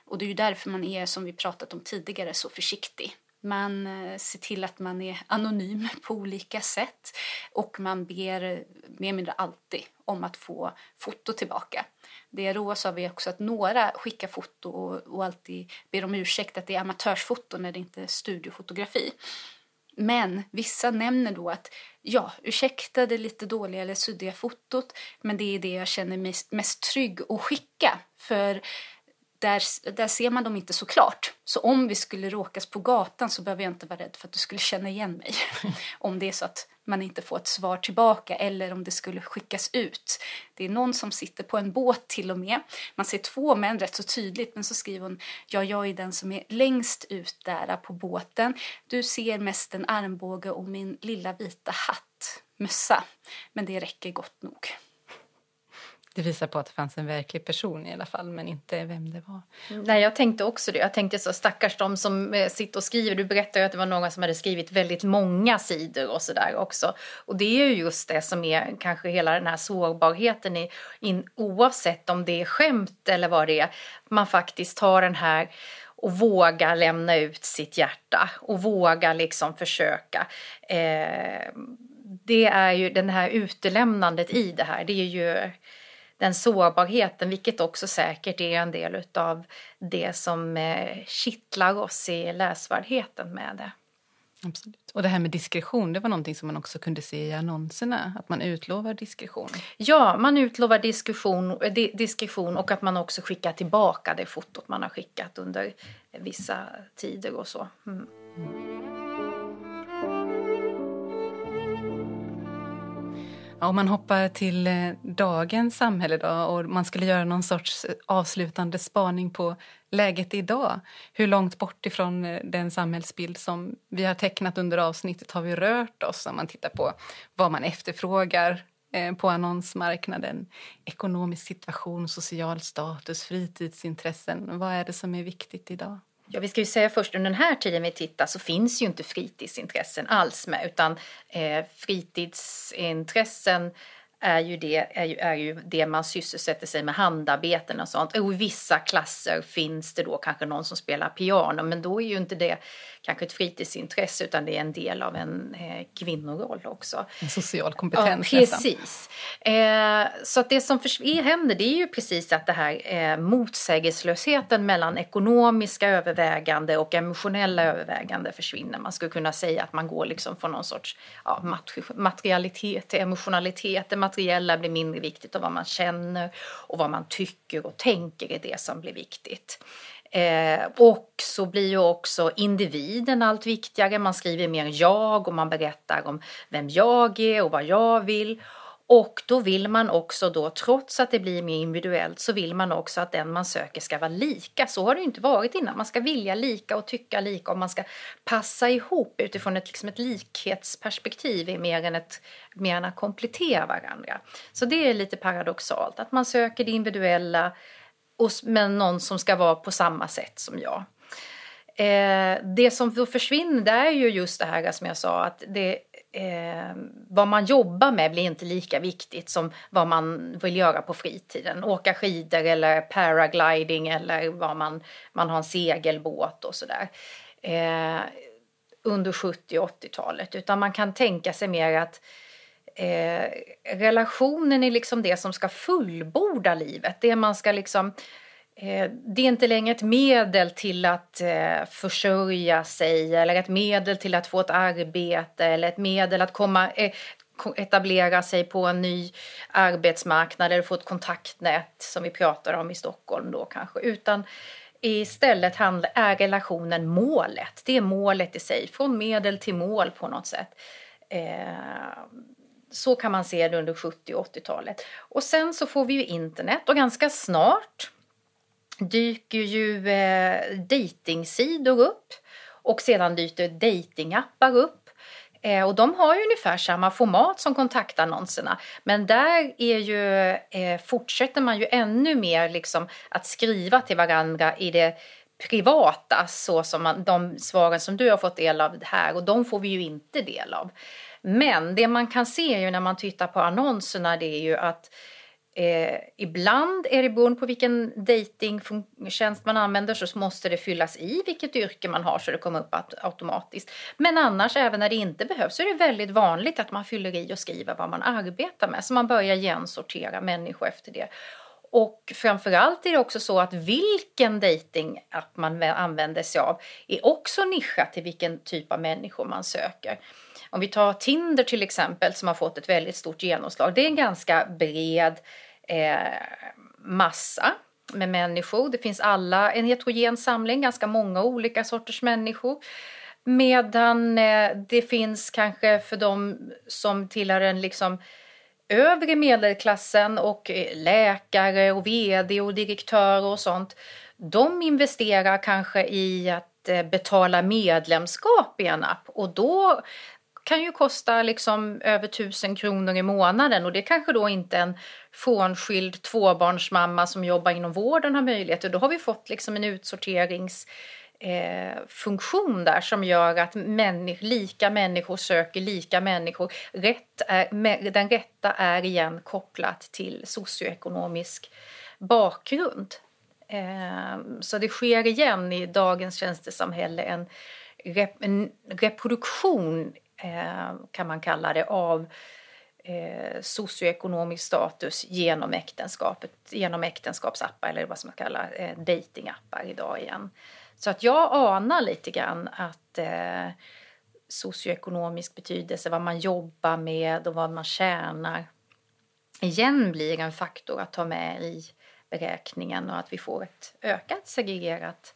Och det är ju därför man är, som vi pratat om tidigare, så försiktig. Man eh, ser till att man är anonym på olika sätt och man ber mer eller mindre alltid om att få foto tillbaka. Det jag roas av är också att några skickar foto och, alltid ber om ursäkt att det är amatörsfoto när det inte är studiofotografi. Men vissa nämner då att ja, ursäkta det lite dåliga eller suddiga fotot men det är det jag känner mig mest trygg att skicka. För där, där ser man dem inte så klart. Så om vi skulle råkas på gatan så behöver jag inte vara rädd för att du skulle känna igen mig. om det är så att man inte får ett svar tillbaka eller om det skulle skickas ut. Det är någon som sitter på en båt till och med. Man ser två män rätt så tydligt men så skriver hon ja, jag är den som är längst ut där på båten. Du ser mest en armbåge och min lilla vita hatt, mössa. Men det räcker gott nog. Det visar på att det fanns en verklig person i alla fall, men inte vem det var. Mm. Nej, jag tänkte också det. Jag tänkte så stackars de som eh, sitter och skriver. Du berättade ju att det var någon som hade skrivit väldigt många sidor och sådär också. Och det är ju just det som är kanske hela den här sårbarheten i, in, oavsett om det är skämt eller vad det är. Man faktiskt tar den här och våga lämna ut sitt hjärta och våga liksom försöka. Eh, det är ju den här utelämnandet i det här. Det är ju den sårbarheten, vilket också säkert är en del av det som eh, kittlar oss i läsvärdheten med det. Absolut. Och det här med diskretion, det var någonting som man också kunde se i annonserna, att man utlovar diskretion. Ja, man utlovar diskretion, eh, diskretion och att man också skickar tillbaka det fotot man har skickat under vissa tider och så. Mm. Mm. Om man hoppar till eh, dagens samhälle då och man skulle göra någon sorts eh, avslutande spaning på läget idag. Hur långt bort ifrån eh, den samhällsbild som vi har tecknat under avsnittet har vi rört oss om man tittar på vad man efterfrågar på annonsmarknaden. Ekonomisk situation, social status, fritidsintressen. Vad är det som är viktigt idag? Ja, vi ska ju säga först under den här tiden vi tittar så finns ju inte fritidsintressen alls med utan eh, fritidsintressen är ju, det, är, ju, är ju det man sysselsätter sig med handarbeten och sånt. Och i vissa klasser finns det då kanske någon som spelar piano men då är ju inte det kanske ett fritidsintresse utan det är en del av en eh, kvinnoroll också. En social kompetens ja, precis. Eh, så att det som händer det är ju precis att det här eh, motsägelselösheten mellan ekonomiska övervägande och emotionella övervägande försvinner. Man skulle kunna säga att man går liksom från någon sorts ja, materialitet till emotionalitet. Det materiella blir mindre viktigt och vad man känner och vad man tycker och tänker är det som blir viktigt. Eh, och så blir ju också individen allt viktigare. Man skriver mer jag och man berättar om vem jag är och vad jag vill. Och då vill man också då, trots att det blir mer individuellt, så vill man också att den man söker ska vara lika. Så har det inte varit innan. Man ska vilja lika och tycka lika och man ska passa ihop utifrån ett, liksom ett likhetsperspektiv mer än, ett, mer än att komplettera varandra. Så det är lite paradoxalt, att man söker det individuella men någon som ska vara på samma sätt som jag. Eh, det som då försvinner det är ju just det här som jag sa att det, eh, vad man jobbar med blir inte lika viktigt som vad man vill göra på fritiden. Åka skidor eller paragliding eller vad man, man har en segelbåt och sådär. Eh, under 70 och 80-talet. Utan man kan tänka sig mer att eh, relationen är liksom det som ska fullborda livet. Det man ska liksom eh, det är inte längre ett medel till att eh, försörja sig eller ett medel till att få ett arbete eller ett medel att komma, eh, etablera sig på en ny arbetsmarknad eller få ett kontaktnät som vi pratar om i Stockholm då kanske. Utan istället är relationen målet. Det är målet i sig, från medel till mål på något sätt. Eh, så kan man se det under 70 och 80-talet. Och sen så får vi ju internet och ganska snart dyker ju eh, datingsidor upp och sedan dyker datingappar upp. Eh, och de har ju ungefär samma format som kontaktannonserna. Men där är ju, eh, fortsätter man ju ännu mer liksom att skriva till varandra i det privata så som man, de svaren som du har fått del av här och de får vi ju inte del av. Men det man kan se ju när man tittar på annonserna det är ju att Eh, ibland är det beroende på vilken datingtjänst man använder så måste det fyllas i vilket yrke man har så det kommer upp automatiskt. Men annars även när det inte behövs så är det väldigt vanligt att man fyller i och skriver vad man arbetar med så man börjar gensortera människor efter det. Och framförallt är det också så att vilken datingapp man använder sig av är också nischat till vilken typ av människor man söker. Om vi tar Tinder till exempel som har fått ett väldigt stort genomslag. Det är en ganska bred eh, massa med människor. Det finns alla, en heterogen samling, ganska många olika sorters människor. Medan eh, det finns kanske för de som tillhör en liksom övre medelklassen och eh, läkare och vd och direktörer och sånt. De investerar kanske i att eh, betala medlemskap i en app och då kan ju kosta liksom över tusen kronor i månaden och det kanske då inte en frånskild tvåbarnsmamma som jobbar inom vården har möjlighet till. Då har vi fått liksom en utsorteringsfunktion eh, där som gör att människ lika människor söker lika människor. Rätt är, den rätta är igen kopplat till socioekonomisk bakgrund. Eh, så det sker igen i dagens tjänstesamhälle en, rep, en reproduktion Eh, kan man kalla det, av eh, socioekonomisk status genom äktenskapet, genom äktenskapsappar eller vad som man kallar eh, datingappar idag igen. Så att jag anar lite grann att eh, socioekonomisk betydelse, vad man jobbar med och vad man tjänar igen blir en faktor att ta med i beräkningen och att vi får ett ökat segregerat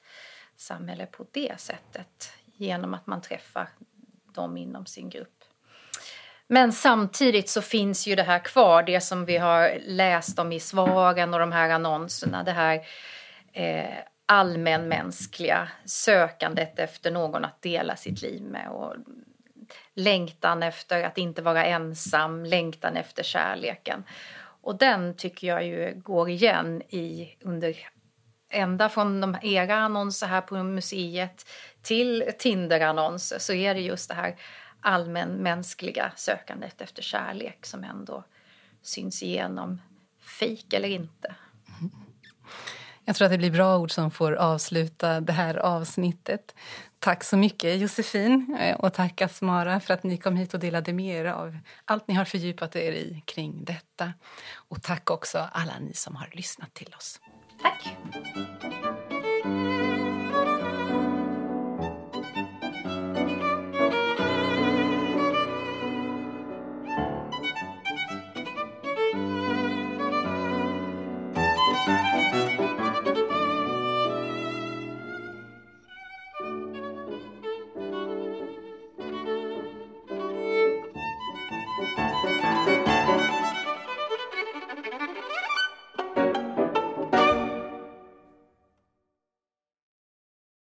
samhälle på det sättet genom att man träffar dem inom sin grupp. Men samtidigt så finns ju det här kvar, det som vi har läst om i svaren och de här annonserna, det här eh, allmänmänskliga sökandet efter någon att dela sitt liv med och längtan efter att inte vara ensam, längtan efter kärleken. Och den tycker jag ju går igen i under ända från de era annonser här på museet till Tinder-annonser så är det just det här allmänmänskliga sökandet efter kärlek som ändå syns igenom, fejk eller inte. Jag tror att det blir bra ord som får avsluta det här avsnittet. Tack så mycket Josefin eh, och tack Asmara för att ni kom hit och delade med er av allt ni har fördjupat er i kring detta. Och tack också alla ni som har lyssnat till oss. Tack!